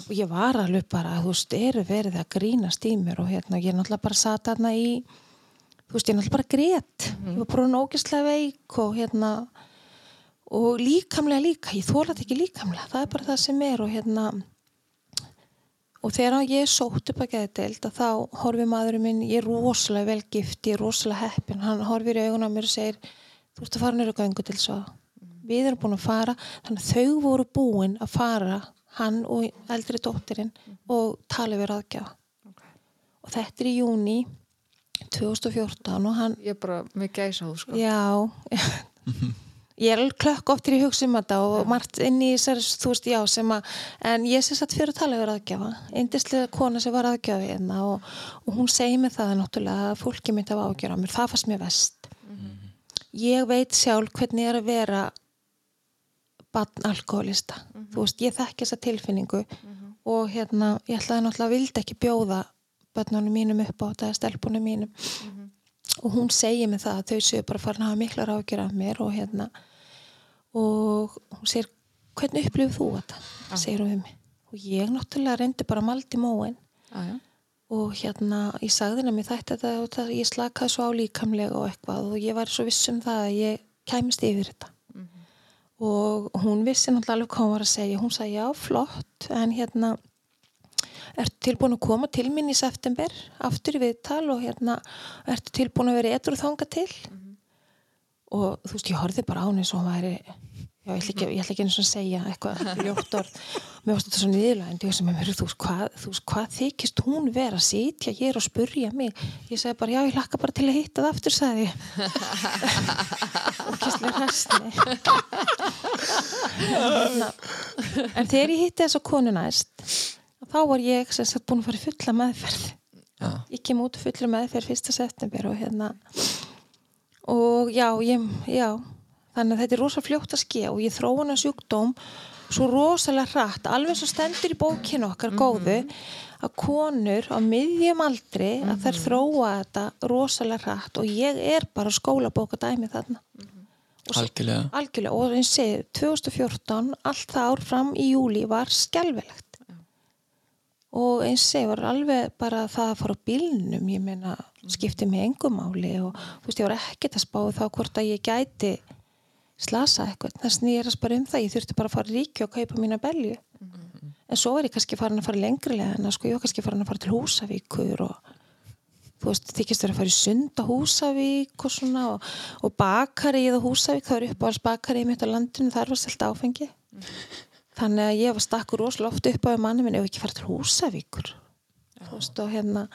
C: og ég var alveg bara, þú veist, eru verið að grínast í mér og hérna, ég náttúrulega bara sat þarna í þú veist, ég náttúrulega bara grét. Ég var bara nógislega veik og hérna og líkamlega líka, ég þólat ekki líkamlega. Það er bara það sem er og hérna og þegar ég sótt upp að geða deild að þá horfir maðurinn minn, ég er rosalega vel gift, ég er rosalega heppin. Hann horfir í augun á mér og segir þú ert að fara nýra göngu til svo við erum búin að fara, þannig að þau voru búin að fara, hann og eldri dóttirinn og tala við aðgjafa og þetta er í júni 2014 og hann
A: Ég er bara með gæsa þú, sko.
C: Já, ég er klökk oft til ég hugsa um þetta og margt inn í þessar, þú veist, já, sem að, en ég sé satt fyrir að tala yfir aðgjafa, eindislega kona sem var aðgjafi hérna og, og hún segi mig það náttúrulega að fólki mitt af ágjöra mér, það fannst mér vest. Ég veit sjálf hvernig er að vera barn alkoholista, þú veist, ég þekki þessa tilfinningu og hérna, ég ætlaði náttúrulega að vildi ekki bjóða börnunum mínum upp á þetta, stelpunum mínum. Og hún segir mig það að þau séu bara farin að hafa mikla ráðgjör af mér og hérna. Og hún segir hvernig upplifir þú þetta? Segir hún við mig. Og ég náttúrulega reyndi bara maldi móin
A: já, já,
C: og hérna ég sagði henni að mér þætti þetta og það, ég slakaði svo á líkamlega og eitthvað og ég var svo viss um það að ég kæmist yfir þetta. Og hún vissi náttúrulega alveg hvað hún var að segja. Hún sagði já, flott en hérna ertu tilbúin að koma til minn í september aftur í viðtal og hérna ertu tilbúin að vera edru þanga til? Og þú veist, ég horfði bara á henni svo hún væri já, ég ætla ekki, ég ætla ekki eins og að segja eitthvað ljótt orð. Mér varst þetta svo niðurlega en þú veist, hvað, hvað þykist hún vera að sitja hér og spurja mig? Ég segi bara, já, ég hlakka bara til að hitta það aftur sagði ég. Og kistlega hræstni Hérna, en þegar ég hitti þessa konu næst þá var ég sem sagt búin að fara í fulla meðferð.
B: Já.
C: ég kem út fulla meðferð fyrsta september og hérna. Og já, ég, já. Þannig að þetta er rosa fljótt að ske og ég þróa hana sjúkdóm svo rosalega hratt, alveg svo stendur í bókinu okkar góðu að konur á miðjum aldri að þær þróa þetta rosalega hratt og ég er bara skólabóka dæmi þarna.
B: Algjörlega.
C: algjörlega. Og eins og 2014 allt það ár fram í júli var skelvilegt og eins og var alveg bara það að fara á bílnum ég meina skipti mig engum máli og þú veist ég var ekkert að spá þá hvort að ég gæti slasa eitthvað. Þess að ég er að spara um það ég þurfti bara að fara ríki og kaupa mína belju. En svo er ég kannski farin að fara lengrilega en sko ég var kannski farin að fara til Húsavíkur og þú veist, þykist verið að fara í sund á Húsavík og svona og, og bakarið á Húsavík, það er uppáðars bakarið mitt á landinu, þar var selt áfengi þannig að ég var stakkur rosalega oft upp á manni minn ef ekki fara til Húsavíkur. Veist, og hérna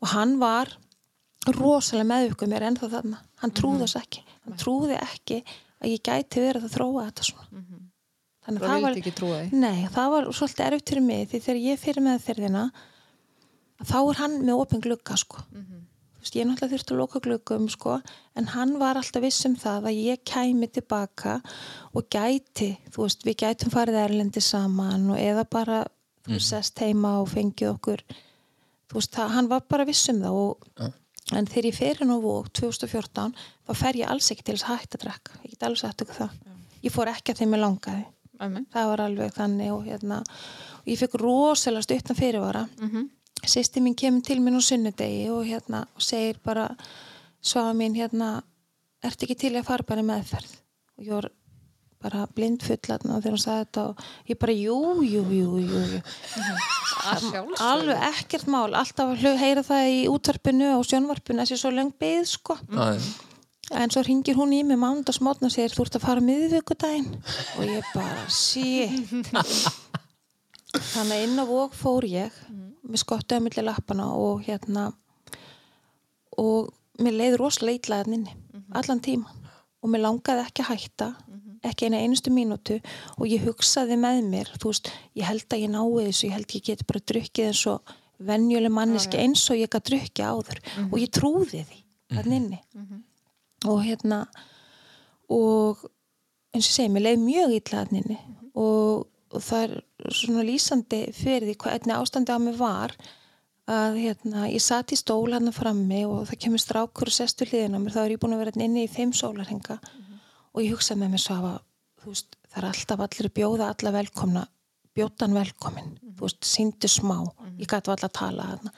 C: og hann var rosalega meðvikuð mér ennþá þarna. Hann trúði þess ekki, hann trúði ekki að ég gæti verið að þróa þetta svona. Þannig
A: Bara vildi ekki trúa því.
C: nei, það var svolítið erfitt fyrir mig því þegar ég fyrir með þeirðina þá er hann með opin glugga sko. þú veist, ég náttúrulega þurfti að loka gluggum sko, en hann var alltaf viss um það að ég kæmi tilbaka og gæti, þú veist, við gætum farið erlendi saman og eða bara þú veist, sest heima og fengið okkur þú veist, það, hann var bara viss um það og, en þegar ég fer hann á vók 2014, þá fer ég alls ekki til þess að hætta að drekka, ég get alveg sagt ykkur það ég fór ekki að þeim ég langaði
A: Amen.
C: það var alveg þannig og hérna og ég fekk rosalega stuttan fyrirvara mm
A: Mhm.
C: -hmm. Sýsti mín kemur til mín á sunnudegi og hérna og segir bara svafa mín hérna ertu ekki til að fara bara meðferð? Og ég var bara blindfullatna þegar hún sagði þetta og ég bara jú, jú, jú, jú, jú. Alveg ekkert mál. Alltaf að hlu- heyra það í útvarpinu og sjónvarpinu þessi svo löng beð sko.
B: Já.
C: En svo ringir hún í mig mándagsmótna og segir þú ert að fara miðvíkudaginn og ég bara, shit. Þannig að inn á vók fór ég með skottuða milli lappana og hérna og mér leiði rosalega að inni allan tíma og mér langaði ekki að hætta ekki eina einustu mínútu. Og ég hugsaði með mér þú veist, ég held að ég nái þessu ég held ég geti bara drukkið eins og venjuleg manneski eins og ég gæti drukkið áður. Og ég trúði því þannig inni. Og hérna og eins og ég segi, mér leið mjög illa þannig inni. Og, og það er svona lýsandi fyrir því hvað einnig ástandi á mig var að hérna, ég satt í stól hann frammi og það kemur strákur og sestu hliðin á mér, þá er ég búin að vera hérna inni í fimm sólarhenga og ég hugsaði með mér svo að þú veist, það er alltaf allir að bjóða alla velkomna bjótan velkomin, þú veist, síndu smá ég gæti alltaf að tala þarna.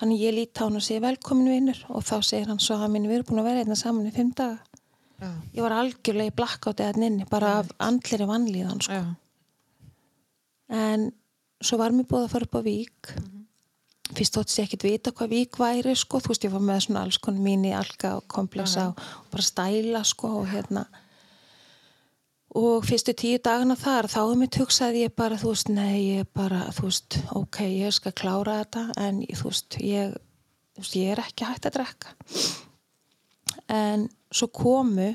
C: Þannig ég líti á hann og segi velkomin vinnur og þá segir hann svo að minn við erum búin að vera hérna saman í fimm daga. Ég var algjörlega í blakkáti að inni bara af andlir sko. En svo var mér búið að fara upp á vík. Fyrst þótt ég ekkert vita hvað vík væri sko, þú veist ég var með svona alls konar mín í alga og komplexa og, og bara stæla sko og hérna. Og fyrstu tíu dagana þar þá um mitt hugsaði ég bara þú veist, nei ég bara, þú veist ok, ég skal klára þetta en þú veist, ég, þú veist, ég er ekki hægt að drekka. En svo komu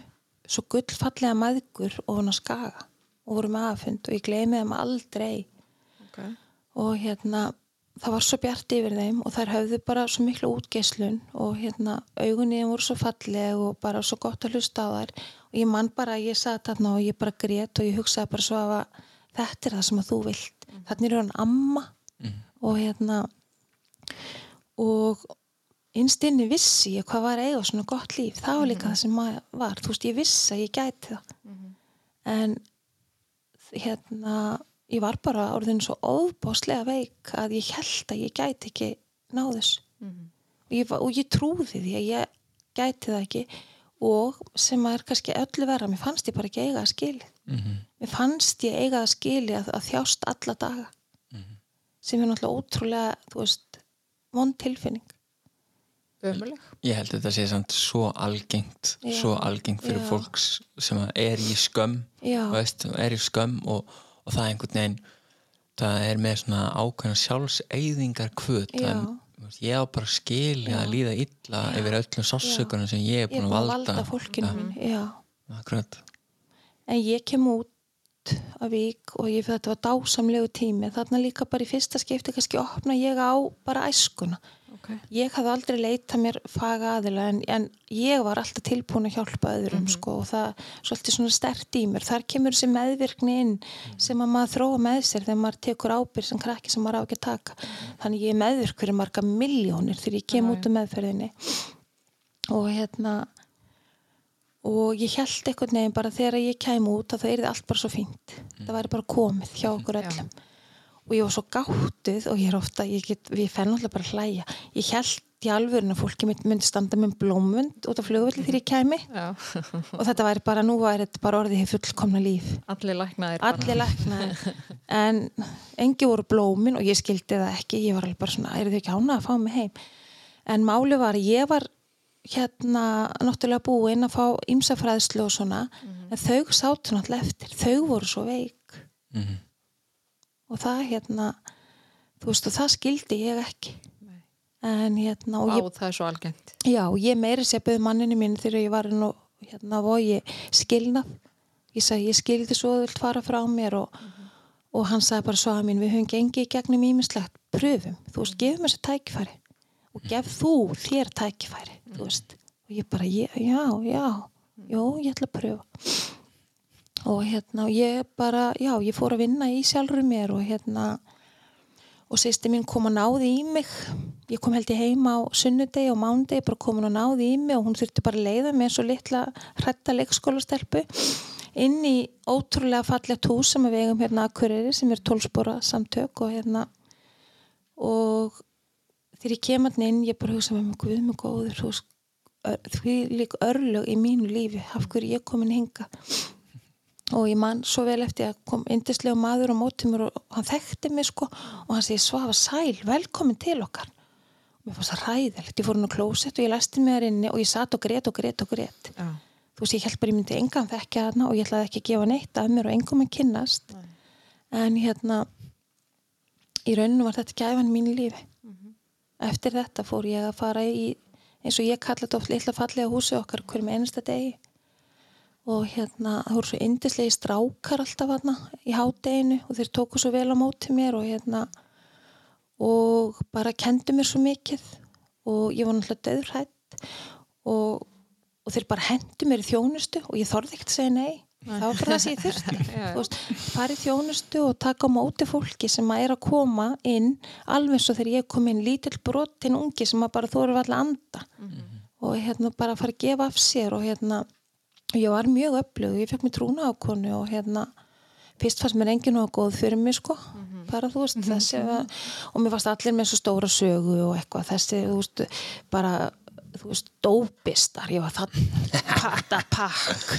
C: svo gullfallega maðgur og hann að skaga og voru með aðfund og ég gleymi þeim aldrei. Og hérna það var svo bjart yfir þeim og þær höfðu bara svo miklu útgeislun og hérna augunni þeim voru svo falleg og bara svo gott að hlusta á þær. Og ég man bara ég satt þarna og ég bara grét og ég hugsaði bara svo að þetta er það sem að þú vilt. Þannig er hann amma. Og hérna og innstinni vissi ég hvað var að eiga svona gott líf. Það var líka það sem maður var. Þú veist ég vissi að ég gæti það. En hérna ég var bara orðin svo óbáslega veik að ég held að ég gæti ekki náðus
A: Mhm.
C: og, ég, var- og ég trúði því að ég gæti það ekki og sem að er kannski öllu vera, mér fannst ég bara ekki eiga að skili
B: Mhm.
C: mér fannst ég eiga að skili að, að þjást alla daga sem er náttúrulega ótrúlega þú veist, vond tilfinning
A: Ömuleg.
B: Ég held að þetta sé samt svo algengt
C: Já,
B: svo algengt fyrir
C: já.
B: fólks sem er í skömm veist, er í skömm og, og það er einhvern veginn það er með svona ákveðna sjálfseyðingar kvöt
C: Já.
B: ég á bara skilja að líða illa yfir öllum sásökunum sem ég er búin að
C: að
B: valda,
C: valda já.
B: akkurat.
C: en ég kem út af vík og ég fyrir þetta var dásamlegu tími. Þarna líka bara í fyrsta skipti kannski opna ég á bara æskuna
A: Okay.
C: ég hafði aldrei leita mér faga aðila en, en ég var alltaf tilbúin að hjálpa öðrum sko og það svolítið svona stert í mér. Þar kemur þessi meðvirkni inn sem að maður þróa með sér þegar maður tekur ábyrg sem krakki sem maður á ekki að taka. Þannig ég er meðvirk fyrir marga miljónir þegar ég kem
A: Já,
C: út um meðferðinni. Og hérna og ég held einhvern veginn bara þegar ég kem út að það er allt bara svo fínt. Það væri bara komið hjá okkur öllum og ég var svo gáttuð og ég er ofta, ég, get, ég fenn alltaf bara að hlæja. Ég held í alvörun að fólki mynd- myndi standa með blómund út af flugvöldi þegar ég kæmi. Og þetta væri bara, nú væri þetta bara orðið fullkomna líf.
A: Allir læknaðir.
C: allir læknaðir. En engi voru blómin og ég skildi það ekki. Ég var alveg bara svona, eru þau ekki ána að fá mig heim? En máli var, ég var hérna náttúrulega búin að fá ýmsafræðslu og svona en þau sátu náttúrulega eftir. Þau voru svo veik.
B: Mhm.
C: Og það hérna þú veist og það skildi ég ekki.
A: Nei.
C: en hérna og
A: Vá,
C: ég,
A: það er svo algengt.
C: já, ég meiri bauð manninu mín þegar ég var nú hérna og ég skilnað. Ég sagði ég skildi svo þú vilt fara frá mér. Og, og hann sagði bara svo að mín við höfum gengið gegnum ímislegt pröfum, þú veist, gefum þessu tækifæri. Og gef þú þér tækifæri þú veist, og ég bara já, já, já, ég ætla að pröfa og hérna ég bara, já, ég fór að vinna í sjálfur mér og hérna og sýsti mín kom að náði í mig. Ég kom held ég heima á sunnudegi og mándegi bara kom hún að náði í mig og hún þurfti bara að leiða eins og litla hrætta leikskólastelpu inn í ótrúlega fallegt hús sem við eigum hérna að Akureyri sem er tólspora samtök og hérna og þegar ég kem hann inn ég bara hugsa með mig guð mig góður því lík örlög í mínu lífi. Af hverju ég komin hinga og ég man svo vel eftir að kom indislega maður á móti mér og hann þekkti mig sko og hann segi Svafa sæl, velkomin til okkar. Og mér fannst það ræðilegt, ég fór hann á klósett og ég læsti mig þar inni og ég satt og grét og grét og grét.
A: Já.
C: þú veist, ég held bara ég myndi engan þekkja þarna og ég ætlaði ekki að gefa neitt af mér og engum að kynnast.
A: Nei.
C: en hérna í rauninu var þetta gæfan mín lífi. Eftir þetta fór ég að fara í eins og ég kalla þetta oft litla fallega húsi okkar hverjum einasta degi og hérna það voru svo indislegi strákar alltaf hérna í hádeginu og þeir tóku svo vel á móti mér og hérna og bara kendu mér svo mikið. Og ég var náttúrulega döðrætt og, og þeir bara hendu mér í þjónustu og ég þorði ekkert að segja nei. Var bara það sem ég þurfti. Í þjónustu og taka á móti fólki sem að er að koma inn alveg svo þegar ég kom inn lítill brotin ungi sem að bara þú eru alltaf að anda. Og hérna bara að fara að gefa af sér og hérna ég var mjög öflug, ég fekk mér trúna á konu og hérna fyrst fannst mér enginn og góð fyrir mig sko. Bara þú veist þessi að, og mér fannst allir með svo stóra sögu og eitthvað. Þessi þú veist bara þú veist dópistar, ég var það patta pakk.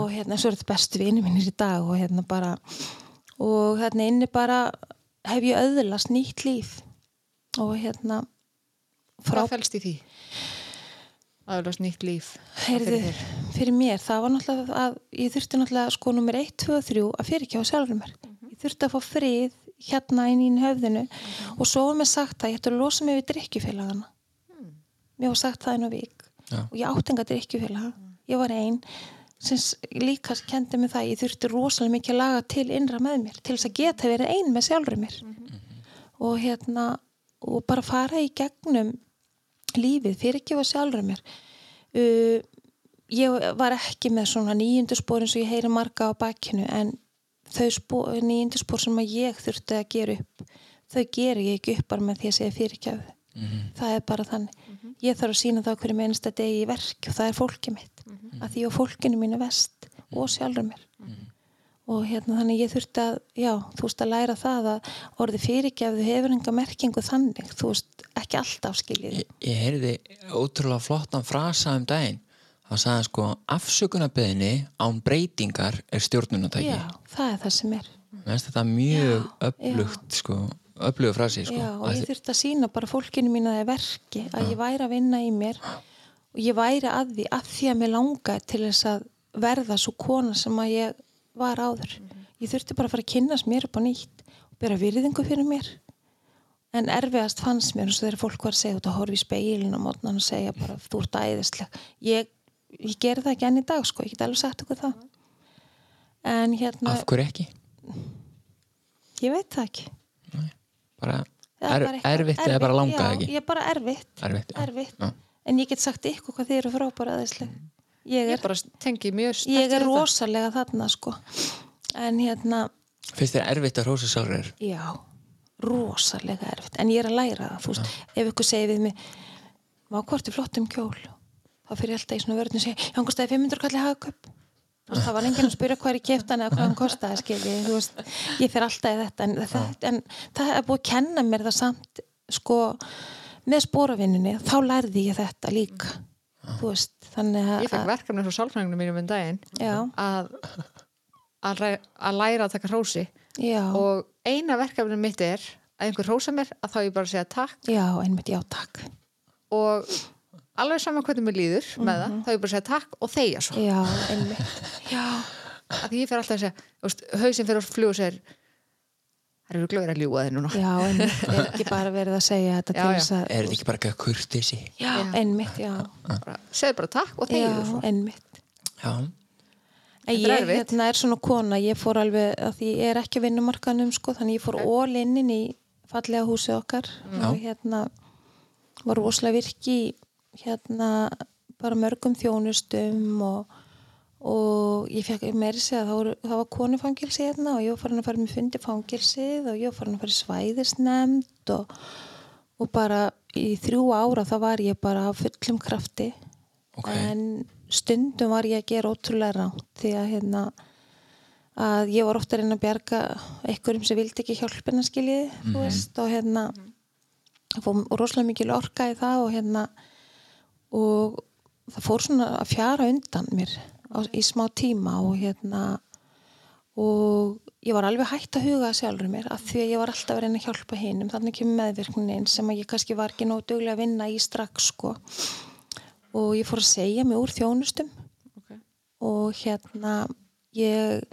C: Og hérna svo er þetta bestu vini mínir í dag og hérna bara og hérna inni bara hef ég öðlast nýtt líf. Og hérna frá
A: Hvað fælst í því? Aðalast nýtt líf.
C: Heyrðu,
A: fyrir
C: fyrir mér, það var náttúrulega að ég þurfti náttúrulega sko nummer 1, 2 og 3 að fyrirkjáða sjálfur mér. Ég þurfti að fá frið hérna inn í höfðinu og svo var mér sagt að ég ætti að losa mig við drikkjufélagana. Mér var sagt það á vík
B: Já.
C: og ég átti enga drikkjufélaga. Ég var einn sem líka kendi mig það, ég þurfti rosalega mikið að laga til innra með mér til þess að geta verið einn með sjálfur mér. Og hérna, og bara fara í gegnum lífið, fyrirgefa sjálfur mér uh, ég var ekki með svona nýjunduspor eins og ég heyri marga á bakkinu en þau nýjunduspor sem að ég þurfti að gera upp þau ger ég ekki upp bara með því að segja fyrirgjöfu það er bara þannig. Ég þarf að sína það hverju með einsta degi í verk og það er fólkið mitt. Að því og fólkinu mínu vest og sjálfur mér. Og hérna þannig ég þurfti að já, þú veist að læra það að orði fyrirgefðu hefur enga merkingu þannig. Þú veist, ekki alltaf skiljið
B: Ég, ég heyrði ótrúlega flottan frasa um daginn það sagði sko afsökunarbeðinni án breytingar er stjórnunatæki
C: já, það er það sem er.
B: Þetta er mjög öflugt sko, öflugu frasi sko.
C: já, og ég þurfti að sína bara fólkinu mín að það er verki að ég væri að vinna í mér. Og ég væri að því að því að mér langaði til þess að verða svo kona sem að ég var áður. Ég þurfti bara að fara að kynnast mér upp á nýtt og bera virðingu fyrir mér. En erfiðast fannst mér eins og þegar fólk var að segja að horfa í speilin og mótnan og segja bara þú ert æðisleg. Ég, ég gerði það ekki enn í dag sko, ég get alveg sagt okkur það. En hérna,
B: af hverju ekki?
C: ég veit það ekki.
B: Bara,
C: Það
B: er,
C: bara eitthvað
B: erfitt eða bara langað
C: já,
B: ekki?
C: ég er bara erfitt,
B: erfitt,
C: erfitt. En ég get sagt ykkur hvað þið eru frábæra aðeinsleg ég
A: Ég
C: er,
A: bara tengi mjög sterkt
C: ég
A: við
C: er
A: þetta.
C: rosalega þarna sko. En hérna,
B: finnst þér erfitt að rósa sjálfur
C: já rosalega erfitt, en ég er að læra það þú veist, ef ykkur segir við mig má hvort er flott um kjól þá fyrir alltaf í svona vörðinu og segja hann kostaði 500 kalli hagköp Þú veist, það var enginn að spyrja hvað er í keftan eða hvað hann kostaði skilji, þú veist, ég fyrir alltaf í þetta en, það, en það er búið að kenna mér það samt, sko með spóravinnunni, þá lærði ég þetta líka, þú veist þannig að,
A: Ég fekk verkefni frá sálfræðingum mínum um daginn að, að, að læra að taka hrósi.
C: Já,
A: og eina verkefni mitt er að einhver hrósa mér að þá ég bara segja takk.
C: Já, einmitt, já, takk.
A: Og alveg saman hvernig mér líður með það, þá ég bara segja takk og þegja svo.
C: Já, einmitt, já.
A: Að því ég fer alltaf að segja, hausinn fyrir að og segir það eru glöður að ljúga þig núna.
C: Já, einmitt, er ekki bara verið að segja þetta
A: Já,
C: til
A: já.
C: þess að,
B: er þetta ekki bara ekki að kurtisi
C: já, einmitt, já.
A: Bara, segðu bara takk og svo.
C: einmitt.
B: Já,
C: En
A: er
C: ég
A: erfitt.
C: hérna, er svona kona, ég fór alveg að því ég er ekki að vinnumarkanum sko, þannig ég fór all inn inn í fallega húsið okkar. Og hérna var rosalega virki í, hérna bara mörgum þjónustum og, og ég fekk meiri segja að það, það var konufangilsi hérna og ég var farin að fara með fundi fangilsið og ég var farin að fara svæðisnemnd og, og bara í þrjú ára þá var ég bara á fullum krafti.
B: Ok.
C: En stundum var ég að gera ótrúlega ránt því að hérna að ég var ofta að reyna að bjarga einhverjum sem vildi ekki hjálpina skiljiði þú veist og hérna fór rosalega mikil orka í það og hérna og það fór svona að fjara undan mér á, í smá tíma og hérna og ég var alveg hægt að huga sjálfur mér af því að ég var alltaf reyna að hjálpa hinum. Þannig kemur meðvirknin sem að ég kannski var ekki nóg duglega að vinna í strax sko. Og ég fór að segja mig úr þjónustum.
A: Okay.
C: og hérna ég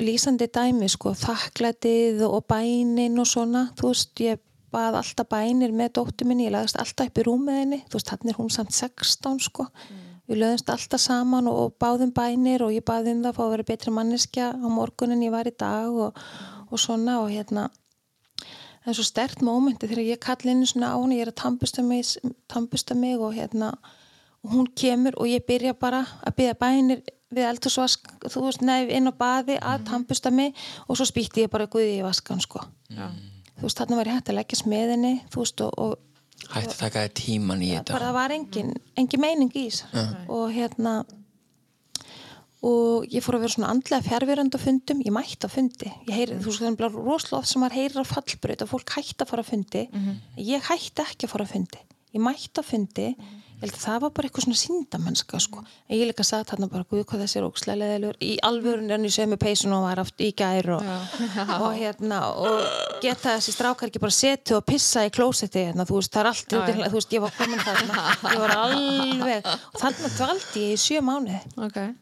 C: lýsandi dæmi sko þakklætið og bænin og svona þú veist ég bað alltaf bænir með dóttur minni, ég lagðist alltaf upp í rúmið henni. Þú veist hann er hún samt 16 sko. Við lögðumst alltaf saman og, og báðum bænir og ég baði um það að fá að vera betri manneskja á morgun en ég var í dag og, og svona. Og hérna það er svo stert mómenti þegar ég kalli inn svona á henni, ég er að tampusta mig, tampusta mig og hérna og hún kemur og ég byrja bara að byrja bænir við eldursvask þú veist, nefn inn á baði að tampusta mig. Og svo spýtti ég bara guði í vaskan sko.
A: Já.
C: Þú veist, þarna var ég hægt að leggja smeðinni þú veist, og, og
B: hægt að taka þér tíman í þetta.
C: bara það var engin, engin meining í þess og hérna og ég fór að vera svona andlega fjárverandi á fundum, ég mætti á fundi. Ég heyri, þú veist, það er bara rosalega oft sem maður heyrir á fallbröð og fólk hætti að fara á fundi. Ég hætti ekki að fara á fundi. Ég mætti á fundi held að það var bara eitthvað svona síndamennska sko. en ég líka satt þarna bara, guð hvað þessi er ókslega leðilegur í alvörun er hann í sömu peysun og var aft í gær og, og hérna og geta þessi strákar ekki bara setja og pissa í klósetti hérna, þú veist, það er allt
A: já.
C: þú veist, ég var komin þarna ég var alveg, og þannig dvaldi ég í sjö mánuði
A: Okay.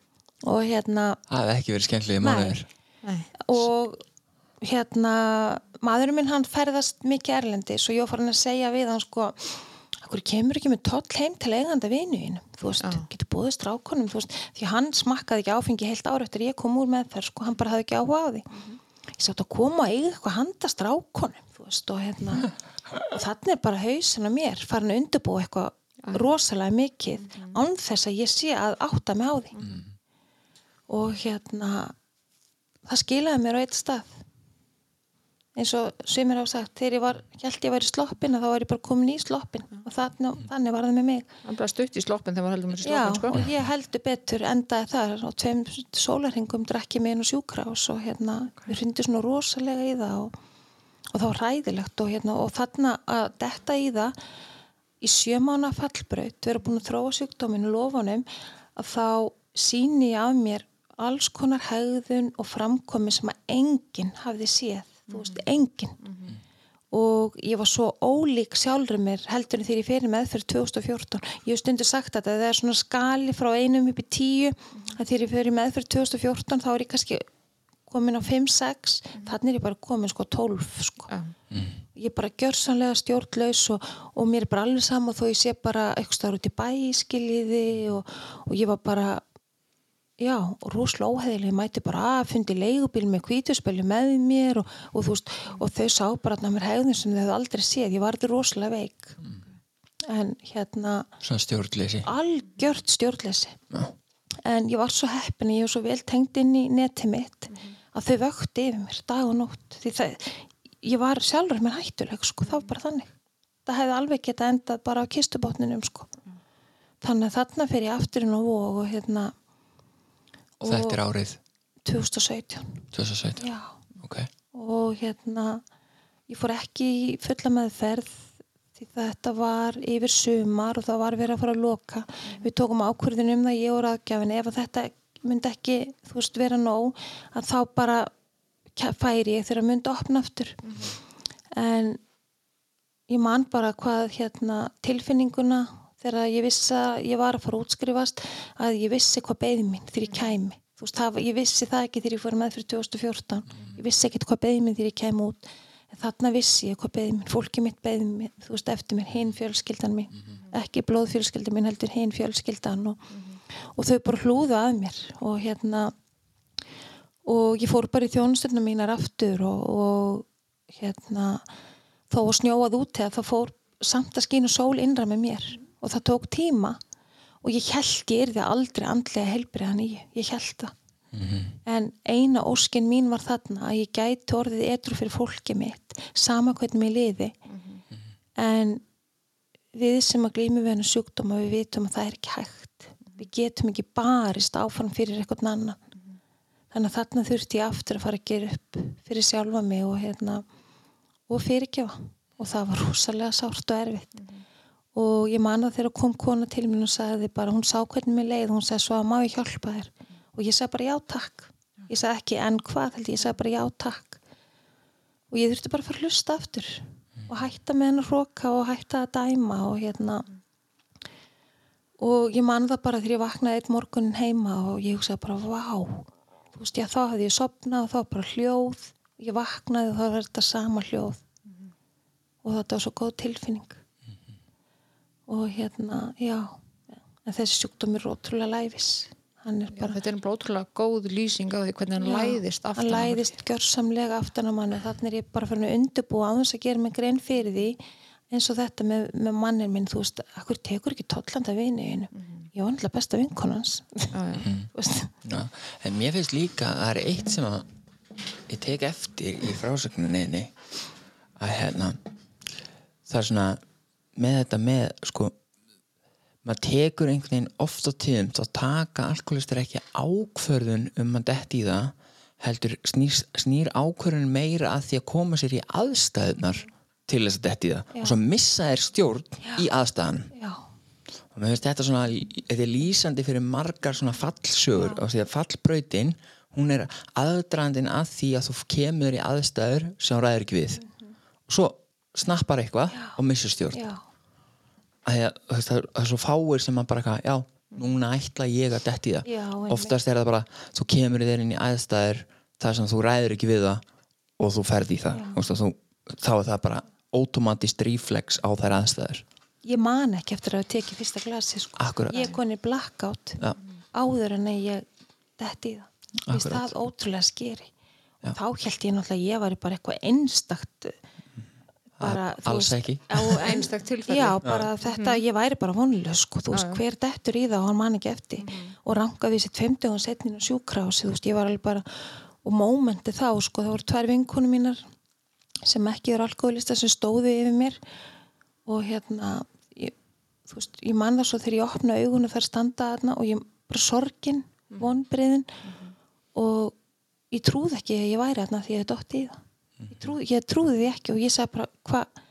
C: og hérna
B: það hefði ekki verið skemmtilega mánuður
A: Nei.
C: og hérna maðurinn minn hann ferðast mikið erlendis og ég var farin að segja við hann sko Akkur kemur ekki með toll heim til eiganda vinuðin þú veist,
A: Já.
C: getur búið strákonum þú veist, því hann smakkaði ekki áfengi heilt ára eftir ég kom úr með þær, sko, hann bara hafði ekki áhuga á því. Ég sátt að koma og eiga eitthvað handa strákonum, þú veist, og hérna og þannig er bara hausin á mér farin að undirbúa eitthvað rosalega mikið án þess að ég sé að átta mig á því. Og hérna það skilaði mér á eitt stað eins og sumir hafa sagt, þegar ég var held ég væri sloppin að þá var ég bara komin í sloppin. Og þannig, þannig var það með mig.
A: Það bara stutt í sloppin þegar maður heldur mér í
C: Já,
A: sloppin sko.
C: og ég heldur betur endaði þar og tveim sólarhingum drakki mig inn á sjúkrás og hérna, við hrundi svona rosalega í það og, og það var ræðilegt og hérna, og þarna að detta í það í sjömána fallbraut, vera búin að þróa sjúkdóminu lofunum, að þá síni ég af mér alls konar hegðun og framkomi sem að enginn hafði séð, þú veist, enginn. Og ég var svo ólík sjálfur mér heldur en þegar ég fyrir meðferð 2014 ég hef stundu sagt að það er svona skali frá einum upp í tíu. Að þegar ég fyrir meðferð 2014 þá er ég kannski komin á 5-6 þannig er ég bara komin sko 12 sko. Ég er bara gjörsanlega stjórnlaus og, og mér er bara alveg saman þó ég sé bara eitthvað stáður út í bæ skiljiði og, og ég var bara já, og rosalega óheðileg, mæti bara að fundi leigubíl með kvítuspelju með mér og, og þú veist, og þau sá bara að mér hegðun sem þau aldrei séð, ég varði rosalega veik. En hérna
B: svona stjórnleysi.
C: Algjört stjórnleysi.
B: Já.
C: en ég var svo heppin, ég var svo vel tengt inn í netið mitt að þau vökti yfir mér dag og nótt. Því það, ég var sjálfur mér hættuleg sko, það var bara þannig. Það hefði alveg geta endað bara á kistubátninum sko. Þannig að þarna fer ég afturinn á vóg og hérna
B: og þetta er árið?
C: 2017
B: 2017
C: já.
B: Ok,
C: og hérna ég fór ekki í fulla meðferð því þetta var yfir sumar og það var verið að fara að loka. Við tókum ákvörðin um það ég og ráðgjafin ef þetta myndi ekki þú veist vera nóg að þá bara færi ég þegar myndi opna aftur. En ég man bara hvað hérna tilfinninguna þegar ég vissi að ég var að fara að útskrifast að ég vissi hvað beði mín þegar ég kæmi. Veist, það, ég vissi það ekki þegar ég fór með fyrir 2014 ég vissi ekkert hvað beði mín þegar ég kæmi út. En þarna vissi ég hvað beði mín fólki mitt beði mín, þú veist, eftir mér hinn fjölskyldan mín, ekki blóðfjölskyldan mín heldur hinn fjölskyldan og, og þau bara hlúðu að mér og hérna og ég fór bara í þjónustundum mínar aftur og, og hérna að snjóað út eða það fór samt að skínu sól innra með mér og það tók tíma. Og ég held ég er því aldrei andlega helbriðan í, ég held það. En eina óskin mín var þarna að ég gæti orðið etru fyrir fólki mitt sama hvernig mér liði en við sem að glými við hennar sjúkdóma við vitum að það er ekki hægt. Við getum ekki barist áfram fyrir eitthvað annan þannig að þarna þurfti ég aftur að fara að gera upp fyrir sjálfa mig og hérna og fyrirgefa. Og það var rosalega sárt og erfitt og ég man að þegar kom kona til mér og sagði bara, hún sá hvernig mér leið hún sagði svo að má ég hjálpa þér? Og ég sagði bara já takk. Ég sagði ekki en hvað? Ég, ég sagði bara já takk. Og ég þurfti bara að fara að hlusta aftur og hætta með hennar hróka og hætta að dæma og hérna. Og ég man það bara þegar ég vaknaði eitt morgunin heima og ég hugsaði bara vá, þú veist, já þá hefði ég sopnað og þá bara hljóð. Ég vaknaði og þá var þetta sama hljóð. Og þetta var svo góð tilfinning og hérna, já. En þessi sjúkdómur er ótrúlega læfis hann er
A: Já,
C: bara
A: þetta er bara ótrúlega góð lýsing á því hvernig hann
C: Já,
A: læðist aftan
C: hann læðist gjörsamlega aftan á manni þannig er ég bara fyrir að undirbúa á þess að gera mig grein fyrir því eins og þetta með, með mannin minn þú veist, akkur tekur ekki tollanda vini einu? Ég var náttúrulega besta vinkonans
A: Já, já.
C: Þú veist.
B: Já, en mér finnst líka að það er eitt sem að ég tek eftir í frásögnuninni að hérna það er svona með þetta með sko maður tekur einhvern veginn oft á tíðum þá taka alkoholistar ekki ákvörðun um að detti í það heldur snýr, snýr ákvörðun meira að því að koma sér í aðstæðunar til þess að detti í það.
C: Já.
B: og svo missa þér stjórn í aðstæðanum
C: já,
B: og mér finnst þetta svona þetta er lýsandi fyrir margar svona fallsögur og því að fallbrautin hún er aðdrandin að því að þú kemur í aðstæður sem ræður ekki við. Og svo snappar eitthvað og missur stjórn
C: já,
B: að því að þú veist, það er- er svo fáir sem maður bara eitthvað, já, núna ætla ég að detti það.
C: Já,
B: oftast er það bara, þú kemur þeir inn í aðstæður þar sem þú ræður ekki við það og þú ferð í það. Þú að þá er það bara automatist reflex á þær aðstæður.
C: Ég man ekki eftir að tekið fyrsta glasi sko. Ég er konið blackout
B: Já.
C: áður en að ég detti í það.
B: Akkúrat.
C: það ótrúlega skeri þá held ég náttúrulega að ég var bara eitthvað einstakt bara,
B: alls ekki.
C: á, en,
A: Einstakt tilfelli.
C: já, bara þetta, ég væri bara vonlös sko, þú veist, hver dettur í það og hann man ekki eftir. Og rangaði sitt 50 og setnin á sjúkrahúsi, þú veist, ég var alveg bara og mómenti þá, sko, það voru tvær vinkunum mínar sem ekki eru alkoholista sem stóðu yfir mér. Og hérna ég, þú veist, ég man það svo þegar ég opna augun og þær standa þarna og ég bara sorgin, vonbriðin og ég trúði ekki að ég væri þarna því ég hef dótt í það ég trúði, ég trúði því ekki og ég sagði bara hvað,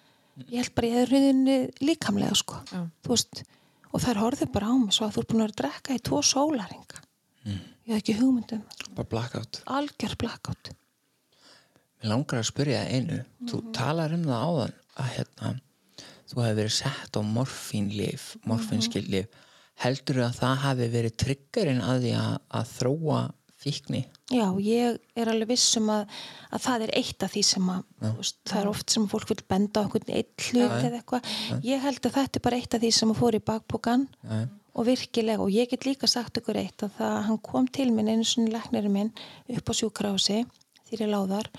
C: ég held bara ég hefði hruninni líkamlega sko. Þú veist, og þær horfðu bara á mig svo að þú er búin að vera að drekka í tvo sólaringa ég hef ekki hugmyndum
B: bara blackout.
C: Algjör blackout.
B: Mér langar að spyrja einu. Þú talar um það áðan að hérna, þú hefði verið sett á morfínlif morfínskillif heldur að það hafi verið triggerinn að því að, að þróa fíkni
C: Já, ég er alveg vissum að, að það er eitt af því sem að veist, það er oft sem fólk vil benda einhvern eitt hlut eða eitthvað. Ég held að þetta er bara eitt af því sem að fór í bakbókan og virkilega og ég get líka sagt ykkur eitt að það hann kom til minn einu svona læknirinn minn upp á sjúkrási þegar ég láðar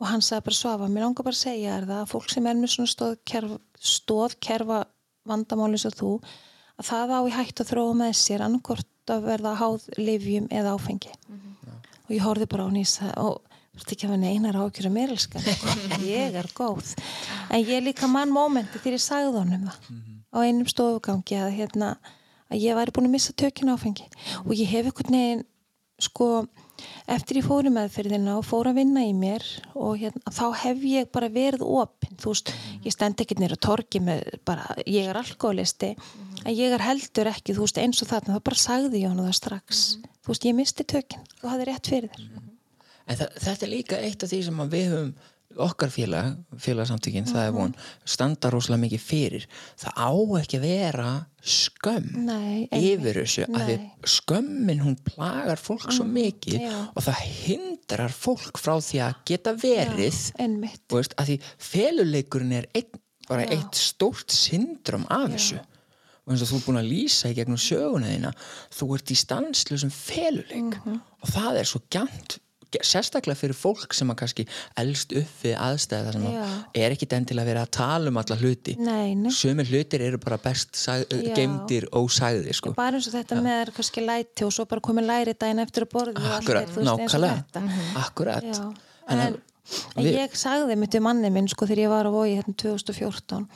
C: og hann sagði bara svafa, mér langar bara að segja það að fólk sem er með svona stóðkerfa, stóðkerfa vandamáli svo þú að það á í hægt að þróa með sér annarkort að verða háð livjum eða áfengi og ég horfði bara á að og ert ekki að vera einar ákjör að mér elska ég er góð. En ég líka mann mómenti þegar ég sagði honum það. Á einum stofugangi að, hérna, að ég væri búin að missa tökina áfengi. Og ég hef einhvern veginn sko eftir ég fór í meðferðina og fór að vinna í mér og hérna, þá hef ég bara verið opinn, þú veist, ég stend ekki nýra torgi með bara, ég er alkoholisti, en ég er heldur ekki, þú veist, eins og þarna, þá bara sagði ég hann það strax, þú veist, ég misti tökinn, þú hafði rétt fyrir þér.
B: En þa þetta er líka eitt af því sem við höfum okkar félag, félagsamtökin, það er von, standa rosalega mikið fyrir. Það á ekki að vera skömm
C: Nei,
B: yfir þessu, að því
C: Nei.
B: skömmin hún plagar fólk svo mikið
C: já.
B: og það hindrar fólk frá því að geta verið, þú veist, að því feluleikurinn er einn, bara
C: Já.
B: eitt stórt syndrom af þessu. Og eins og þú er búin að lýsa í gegnum söguna þína, þú ert í stanslusum feluleik
C: Mhm.
B: og það er svo gænt sérstaklega fyrir fólk sem að kannski elst upp við aðstæða sem að
C: Já.
B: er ekkit endilega verið að tala um alla hluti sumir hlutir eru bara best
C: Já.
B: geimdir ósagði sko.
C: bara eins og þetta með kannski læti og svo bara komið læri daginn eftir að borða og
B: akkurat,
C: er, og
B: nákvæmlega
C: þetta.
B: akkurat
C: Já,
B: En
C: en,
B: að-
C: en
B: við-
C: ég sagði mitt við manni minn sko þegar ég var á vogi hérna 2014 uh,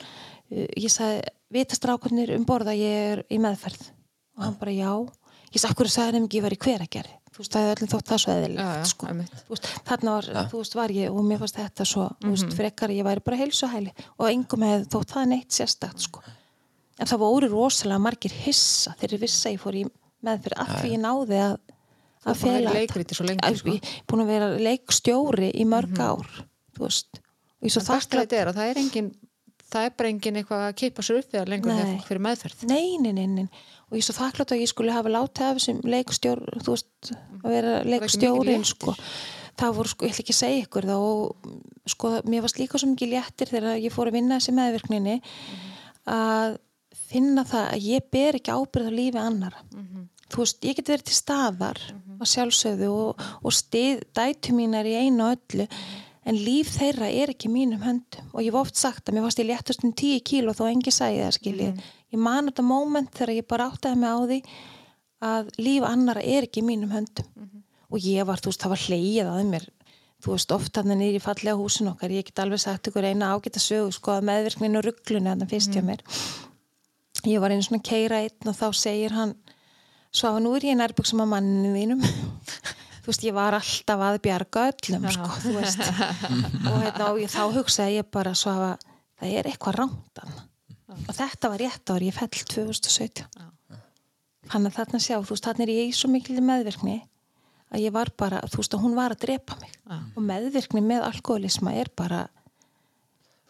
C: ég sagði, vita strákunir um borða ég er í meðferð? Og hann bara já. Ég sagði, hverju sagði þeim ekki ég var í hveragerði? Þú veist, það hefði öllum þótt það svo
A: Já, já,
C: eðilegt sko. Þú veist, þarna var, þú veist, var ég og mér fannst þetta svo, þú veist, frekar ég væri bara heilsuhæli og engum hefði þótt það neitt sérstakt sko. en það voru rosalega margir hissa þegar ég vissi að ég fór í meðferð af því ég náði að
A: Þú
C: að fela
A: sko.
C: ég er búin að vera leikstjóri í mörg ár þú veist. Og ég svo
A: það er það er engin það er bara engin eitthvað að kippa sér upp það lengur þegar fyrir meðferð.
C: Nei, nei, nei, nei. og ég svo þakklátt að ég skulle hafa látið af þessum leikstjór þú veist, að vera
A: léttir.
C: sko. það voru, sko, ég ætla ekki að segja ykkur þá sko, mér varst líka svo mikið léttir þegar ég fór að vinna þessi meðvirkninni að finna það að ég ber ekki ábyrð á lífi annara þú veist, ég get verið til staðar að sjálfsögðu og, og stið dætu mínar í einu öllu en líf þeirra er ekki mínum höndum. Og ég hef oft sagt að mér varst ég léttast um 10 kíl og þó engi sæði það skiljið ég man þetta moment þegar ég bara áttaði mig á því að líf annara er ekki mínum höndum. Og ég var, þú veist, það var hleyið að mér. Þú veist, oft hann er í fallega húsin okkar ég get alveg sagt ykkur eina ágæta sögu sko að meðvirknin og rugglunni að það fyrst hjá mér. Ég var einu svona keira einn og þá segir hann svo að nú er ég nærbuksum að manninu þínum veist, ég var alltaf að bjarga öllum sko, og, hérna, þá hugsaði ég bara svo að það er eitthvað rándan og þetta var rétt ár, ég fell 2017 hann að þarna sjá, þú veist, þarna er ég í svo mikil meðvirkni að ég var bara, þú veist, að hún var að drepa mig. Og meðvirkni með alkoholisma er bara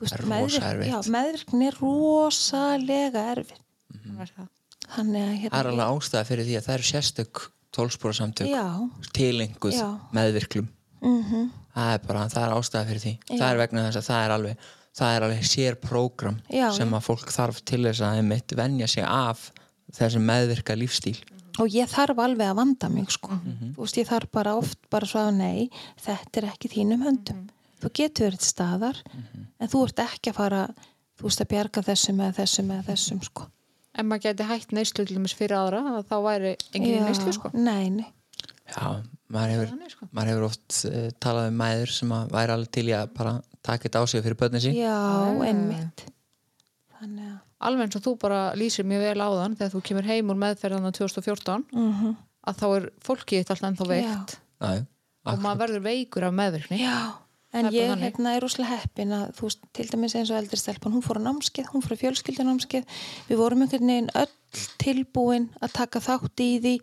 C: veist,
B: er rosa
C: meðvirkni,
B: erfitt.
C: já, meðvirkni er rosalega erfið
A: Það er það.
C: þannig að
B: það er
C: hérna,
B: alveg ástæða fyrir því að það eru sérstök tólspóra samtök tilenguð meðvirklum
C: mhm
B: það er bara, það er ástæða fyrir því
C: Já.
B: það er vegna þess að það er alveg það er alveg sér prógram sem að fólk þarf til þess að einmitt venja sig af þessum meðvirka lífstíl
C: og ég þarf alveg að vanda mig sko.
B: Mhm.
C: þú veist ég þarf bara oft bara svo að nei, þetta er ekki þínum höndum þú getur verið staðar
B: Mhm.
C: en þú ert ekki að fara þú veist að bjarga þessum eða þessum eða þessum sko.
A: Ef maður geti hægt neyslu til dæmis fyrir aðra þá væri engin neyslu sko.
C: nei, nei.
B: já, maður hefur,
A: sko.
B: maður hefur oft uh, talað um mæður sem að væri alveg til í að bara taka þetta á sig fyrir börnin sín.
C: Já, einmitt. Þannig að
A: alveg eins og þú bara lýsir mjög vel á þann þegar þú kemur heim úr meðferðan á 2014
C: mm
A: að þá er fólkið alltaf ennþá veikt.
B: Já,
A: og maður verður veikur af meðvirkni.
C: Já, en ég hérna er rosalega heppin að þú veist, til dæmis eins og eldri stelpan hún fór á námskeið, hún fór á fjölskyldanámskeið við vorum einhvern veginn öll tilbúin að taka þátt í því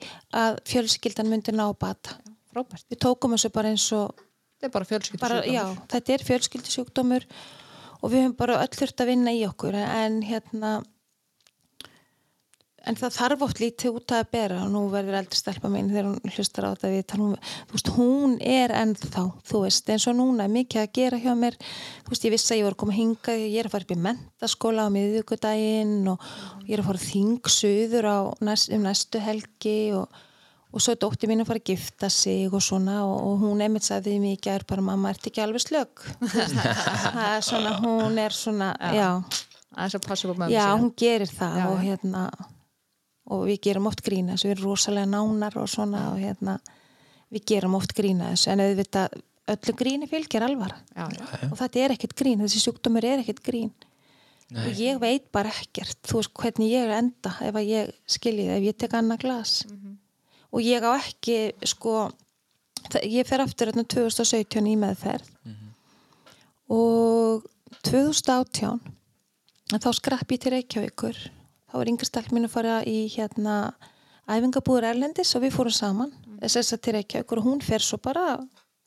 C: að fjölskyldan myndi ná að bata.
A: Frábært,
C: við tókum þessu bara eins og
A: þetta er bara
C: bara, já, þetta er fjölskyldisjúkdómur og við höfum bara öll þurft að vinna í okkur. En hérna en það þarf oft lítið út að bera og nú verður eldri stelpa mín þegar hún hlustar á þetta við hún, þú veist, hún er ennþá þú veist, eins og núna er mikið að gera hjá mér. Þú veist, ég vissi að ég að koma hingað ég er að fara upp í mentaskóla á miðvíkudaginn og ég er að fara þingsuður á næst, um næstu helgi og og svo er dótti mín að fara að gifta sig og svona og, og hún einmitt sagði við mig í gær bara mamma, ert ekki alveg slögg það er svona, hún er svona já,
A: að
C: já, hún gerir það
A: Já,
C: og hérna og við gerum oft grína þessu, við erum rosalega nánar og svona og hérna við gerum oft grína þessu, en auðvitað öllu gríni fylgir alvara.
A: Já, já.
C: og þetta er ekkert grín, þessi sjúkdómur er ekkert grín.
B: Nei.
C: og ég veit bara ekkert. Þú veist hvernig ég er enda ef að ég skilji það, ef ég tek annað glas. Og ég á ekki sko ég fer aftur hérna 2017 í meðferð. Og 2018 en þá skrapp ég til Reykjavíkur þá er yngri stelp mín að fara í hérna æfingabúður Erlendis og við fórum saman þess að til Reykjavíkur og hún fer svo bara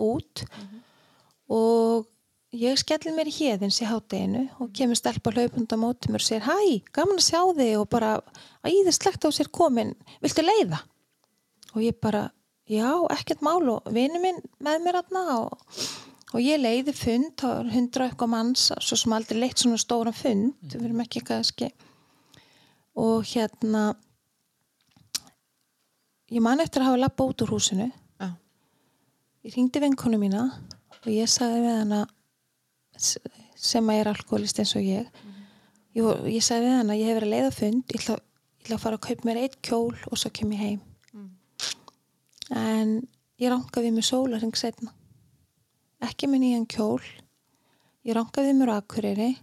C: út. Og ég skellir mér í hérðins í hátteginu og kemur stelpa hlaupund á móti mér og segir hæ, gaman að sjá þig og bara æðislegt á sér komin, viltu leiða? og ég bara, já, ekkert mál og vinu minn með mér aðna og, og ég leiði fund þá er hundra eitthvað manns svo sem aldrei leitt svona stóran fund við erum ekki kannski og hérna ég man eftir að hafa lappa út úr húsinu.
A: Já.
C: ég ringdi vinkonu mína og ég sagði við hana sem að er alkoholist eins og ég ég, vor- ég sagði við hana, ég hef verið að leiða fund ég ætla, ég ætla að fara að kaupa mér eitt kjól og svo kem ég heim. En ég rankaði mér sólaring setna ekki með nýjan kjól. Ég rankaði mér á Akureyri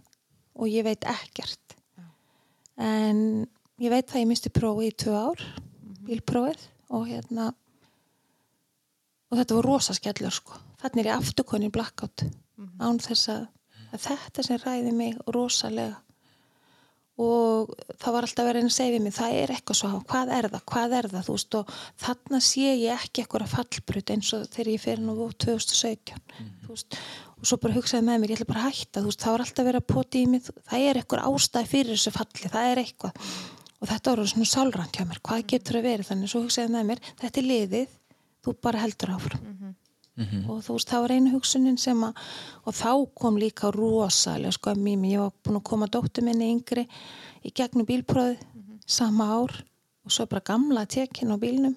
C: og ég veit ekkert en ég veit að ég misti prófið í tvö ár bílprófið og hérna og þetta var rosa skellur sko. Þannig er ég afturkonni blackout. Án þess að, að þetta sem ræði mig rosalega og það var alltaf verið að segja mig það er eitthvað svo, hvað er það, hvað er það? Þú veist og þarna sé ég ekki eitthvað fallbrut eins og þegar ég fyrir nú 2017 þú veist. Og svo bara hugsaði með mér, ég ætla bara að hætta. Veist, það var alltaf verið að poti í mig það er eitthvað ástæði fyrir þessu falli, það er eitthvað. Og þetta var svona sálrænt hjá mér hvað getur að vera þannig, svo hugsaði með mér þetta er liðið, þú bara heldur áfram og þú veist, það var einu hugsunin sem að og þá kom líka rosalega sko að mými, ég var búin að koma dóttur minni yngri í gegnum bílpróði sama ár og svo bara gamla tekin á bílnum.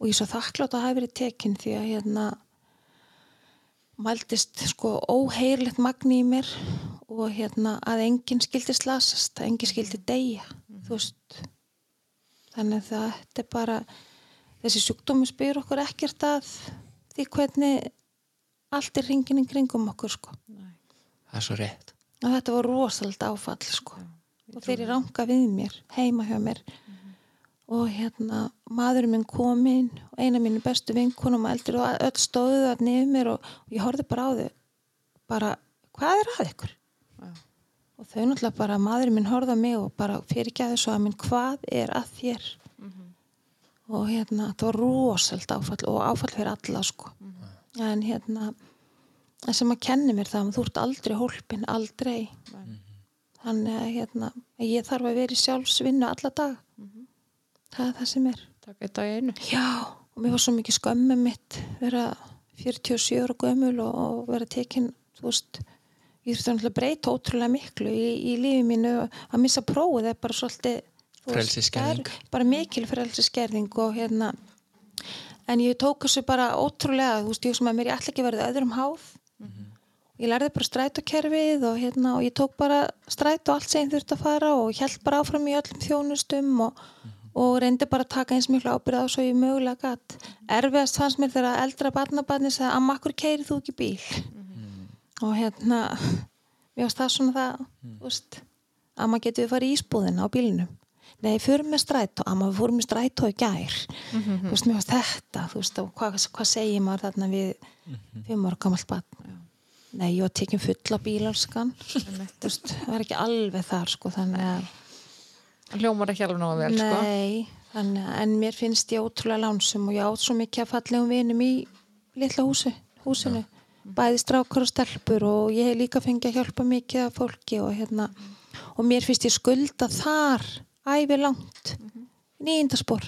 C: Og ég er svo þakklátt að hafa verið tekin því að hérna mæltist sko óheirlegt magni í mér og hérna að enginn skildi slasast, að enginn skildi deyja þú veist. Þannig að þetta er bara þessi sjúkdómi spyr okkur ekkert að því hvernig allt er ringin í kringum okkur sko.
B: Það er svo rétt.
C: Og þetta var rosalega áfall sko. Og þeir eru ranga við mér heima hjá mér. Og hérna maðurinn minn kom inn og eina mínu bestu vinkunum og eldur og öll stóðu það nefnir mér og, og ég horfði bara á þau. Bara, hvað er að ykkur?
A: Já.
C: og þau náttúrulega bara, maðurinn minn horfði á mig og bara fyrir ekki að þessu að minn, hvað er að þér? Og hérna, það var rosalega áfall og áfall fyrir alla sko. En hérna það sem að kenni mér það, þú ert aldrei hólpin, aldrei. Þannig að hérna, ég þarf að vera í sjálfsvinnu alla dag það er það sem er.
A: Takk eitt dag einu.
C: já, og mér var svo mikið skömmu mitt vera 47 ára gömul og, og vera tekin þú veist, ég þurfti að breyta ótrúlega miklu í, í lífi mínu að missa prófið er bara svolítið er bara mikil frelsiskerðing og hérna en ég tók þessu bara ótrúlega þú veist, ég sem að mér ég ætla ekki verða öðrum háð. Ég lærði bara strætókerfið og hérna og ég tók bara strætó allt sem ég þurfti að fara og held bara áfram í öllum þjónustum og, og reyndi bara að taka eins miklu ábyrð á svo ég mögulega gatt erfiðast fannst mér þegar eldra barnabarni sagði að makkur keiri þú ekki bíl? Og hérna mér varst það svona það
B: Mm.
C: veist, að maður getur farið í ísbúðina á bílinum nei, förum með strætó. Að maður fórum með strætó í gær. Þú veist, mér varst þetta þú veist, og hvað, hvað segir maður þarna við fimm ára gamalt barn? Nei, ég var tekinn full á bílalskan þú veist, það var ekki alveg þar sko, þannig að
A: hljómar ekki alveg nóga vel sko.
C: Nei, þannig, en mér finnst ég ótrúlega lánsum og ég átt svo mikið að fallegum vinum í litla húsi, húsinu. Bæði strákar og stelpur og ég hef líka fengið að hjálpa mikið af fólki og hérna og mér finnst ég skulda þar æfi langt. Nýjindaspor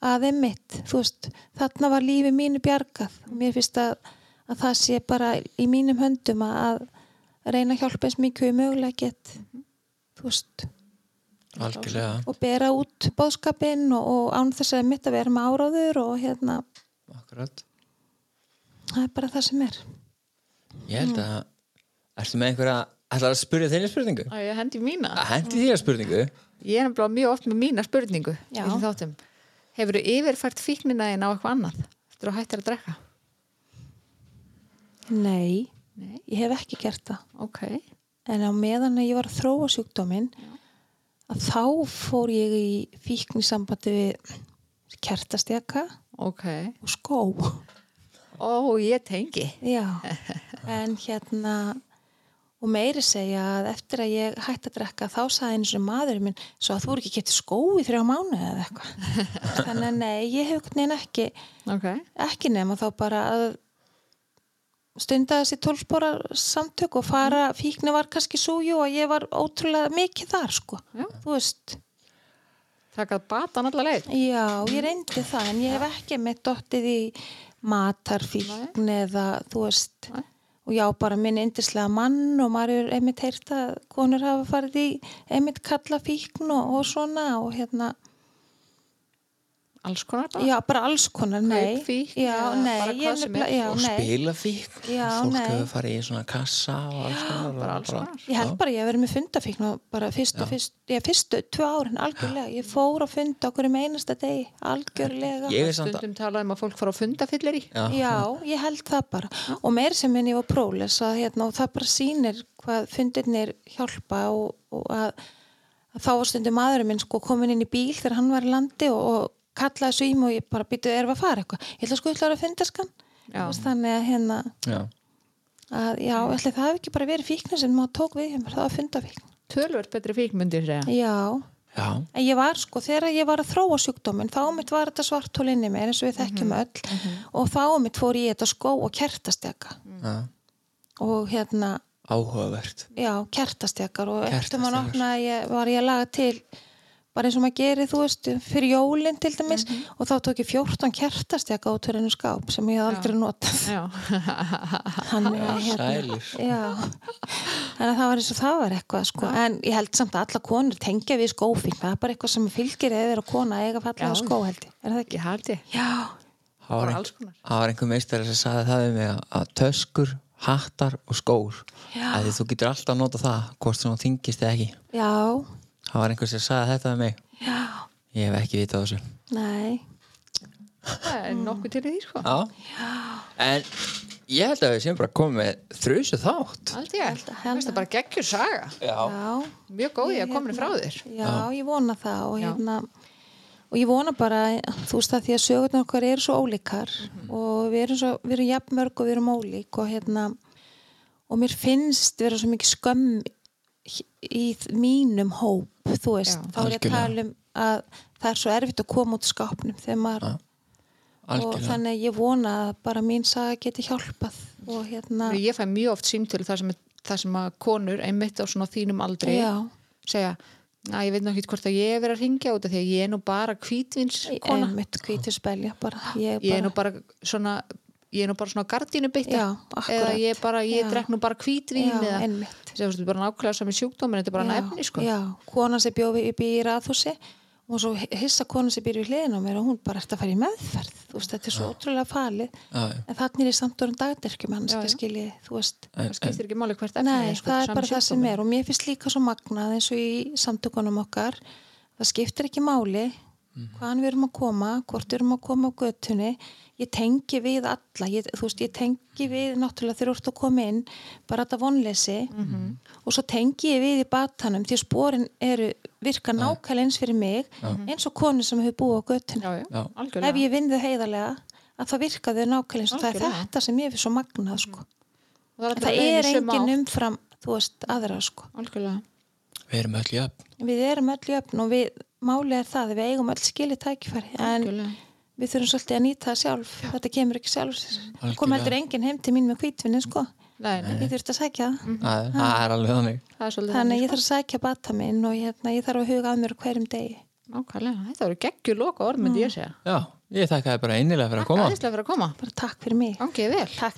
C: að einmitt, þú veist þarna var lífi mínu bjargað. Og mér finnst að, að það sé bara í mínum höndum að, að reyna að hjálpa eins mikið við mögulega get. Þú veist.
B: Algjörlega.
C: Og bera út bóðskapinn og, og án þess að mitt að vera með áráður og hérna,
B: akkurat.
C: Það er bara það sem er.
B: Ég held að ertu með einhverja ætlar að spyrja þeirri spurningu?
A: Æ, ég hendi mína.
B: Að hendi að spurningu
A: ég er nefnilega mjög oft með mína spurningu í þáttum. Hefur þú yfirfært fíknina þín á eitthvað annað eftir að hættir að drekka?
C: Nei,
A: Nei.
C: ég hef ekki gert það.
A: Ok,
C: en á meðan að ég var að þróa sjúkdóminn að þá fór ég í fíkni sambandi við kertastjaka
A: ok.
C: og skó.
A: Ó, ég tengi.
C: Já, en hérna og meiri segja að eftir að ég hætti að drekka þá sagði eins og maðurinn minn svo að þú eru ekki getið skó í þrjá mánu eða eitthvað? Þannig að nei, ég hef neina ekki
A: ok,
C: ekki nema þá bara að stunda þessi tólspóra samtök og fara, fíkni var kannski súju og ég var ótrúlega mikið þar sko,
A: Já.
C: þú veist.
A: Takað batan allar leið.
C: Já, ég reyndi það en ég hef ekki með dottið í matarfíkn eða þú veist.
A: Nei.
C: Og já, bara minn yndislega mann og maður er einmitt heyrt að konur hafa farið í einmitt kalla fíkn og, og svona og hérna
A: alls konar bara?
C: Já, bara alls konar, nei.
A: Kaupfíkn
C: já, nei,
A: bara er.
C: já,
B: og
C: nei.
B: spila fík
C: Já,
B: fólk
C: nei.
B: hefur farið í svona kassa og alls konar
A: bara
B: og
A: alls konar.
C: Ég held bara ég hef verið með fundafíkn og bara fyrstu, fyrstu, ég, fyrstu tvö árin algjörlega, ég fór að funda okkur um einasta degi, algjörlega.
B: Ég er samt að
A: stundum talað um að fólk fara á fundafyllir í
B: já,
C: Já, ég held það bara. Og meir sem minn ég var próles að, hérna, og það bara sýnir hvað fundirnir hjálpa og, og að, að þá var stundum maðurinn minn sko komin inn í bíl þegar hann var í landi og, og kallaði svo í mig og ég bara býtu við að fara eitthvað? Ég ætla sko ætla að funda skan þannig að hérna
B: já.
C: að, já, ætli það hef ekki bara verið fíknir sem maður tók við það var
A: tölvört betri fíkn myndi ég segja.
C: Já,
B: já,
C: En ég var sko, þegar ég var að þróa sjúkdóminn, þá mitt var þetta svartól inni mér eins og við þekkjum öll og þá mitt fór ég þetta skó og kertastjaka
B: já.
C: og hérna,
B: áhugavert.
C: Já, kertastjakar og eftir maður ég, var ég að laga til bara eins og maður gerir, þú veist, fyrir jólinn til dæmis og þá tók ég 14 kertastjaka út fyrir einu skáp sem ég hef aldrei notað.
A: já,
C: Þannig að já, þannig að það var eins og það var eitthvað sko, en ég held samt að alla konur tengja við skófing, það er bara eitthvað sem fylgir eða er að kona eiga fallega skó held ég, er það ekki?
A: ég held ég.
C: Já,
B: það var, ein,
A: alls konar.
B: það var einhver meistari sem sagði það við mig að, að töskur, hattar og skór.
C: Já.
B: að þú getur alltaf að nota það hvort sem þú þingist eða ekki.
C: Já,
B: það var einhver sem sagði þetta við mig.
C: Já,
B: ég hef ekki vitað þessu.
C: Nei,
A: það er nokkuð til því sko.
B: Já. en ég held að við séum bara komið með þrjusu þátt.
A: Held ég,
C: Held að-
A: það er bara geggjur saga.
B: Já,
C: já.
A: mjög góð ég að komin frá þér.
C: Já, ég vona það og
A: Já.
C: hérna og ég vona bara, þú veist að því að sögurnar okkar eru svo ólíkar
A: Mhm.
C: og við erum svo, við erum jafnmörg og við erum ólík og hérna og mér finnst vera svo mikið skömm í mínum hóp, þú veist,
A: Já.
C: þá er ég að tala um að það er svo erfitt að koma út skápnum þegar maður og
B: algjörlega.
C: Þannig ég vona að bara mín saga geti hjálpað og hérna
A: ég fæ mjög oft símtölu það sem, það sem að konur einmitt á svona þínum aldrei
C: já,
A: segja, að ég veit náttúrulega hvort að ég er verið að ringja út af því að ég er nú bara kvítvins kona
C: einmitt hvítur spelja bara, ég,
A: ég er nú bara svona ég er nú bara svona gardínu bytta.
C: Já,
A: eða ég, bara, ég drekk nú bara hvítvín
C: já,
A: eða
C: einmitt
A: þessi er bara nákvæmlega sami sjúkdóminn þetta er bara
C: já,
A: nefni sko.
C: já, kona sem bjóði upp í raðhúsi og svo hissa kona sem býr við hliðin á mér og hún bara ert að fara í meðferð? Þú veist, þetta er svo ótrúlega falið.
B: Já, já.
C: en þannig er ég samt orðin dagderkjum
B: En-
A: það skiptir ekki máli hvert efni
C: Nei,
A: sko,
C: það er bara það sem er og mér finnst líka svo magnað eins og í samtökunum okkar. Það skiptir ekki máli hvaðan við erum að koma, hvort við erum að koma á göttunni ég tengi við alla. Ég, þú veist, ég tengi við náttúrulega þegar þú ert að koma inn, bara þetta vonleysi. Og svo tengi ég við í batanum því að sporin eru virka nákvæmlega eins fyrir mig eins og konu sem hefur búið á
A: algjörlega.
C: Ef ég vinn þau heiðarlega að það virka þau nákvæmlega eins og það er þetta sem ég fyrir svo magnað sko.
A: Og allir
C: það
A: að leiðin
C: er
A: í
C: engin umfram þú veist, aðra sko.
B: Við erum öll jöfn.
C: Við erum öll jöfn og við málið er það að við eigum öll skilið tækifæri en við þurfum svolítið að nýta það sjálf. Þetta kemur ekki sjálf kom heldur enginn heim til mín með hvítvinni sko.
A: Nei, nei,
C: ég þurfti að sækja það.
B: Það, það er alveg þannig.
C: Þannig að ég
A: sko.
C: þarf að sækja bata minn og hérna, ég þarf að huga að mér hverjum degi.
A: Nákvæmlega, þetta voru geggjur loka orð myndi ég segja.
B: Já, ég þakka þið bara einilega fyrir að koma.
A: Æðislega fyrir að koma,
C: bara takk fyrir mig. Takk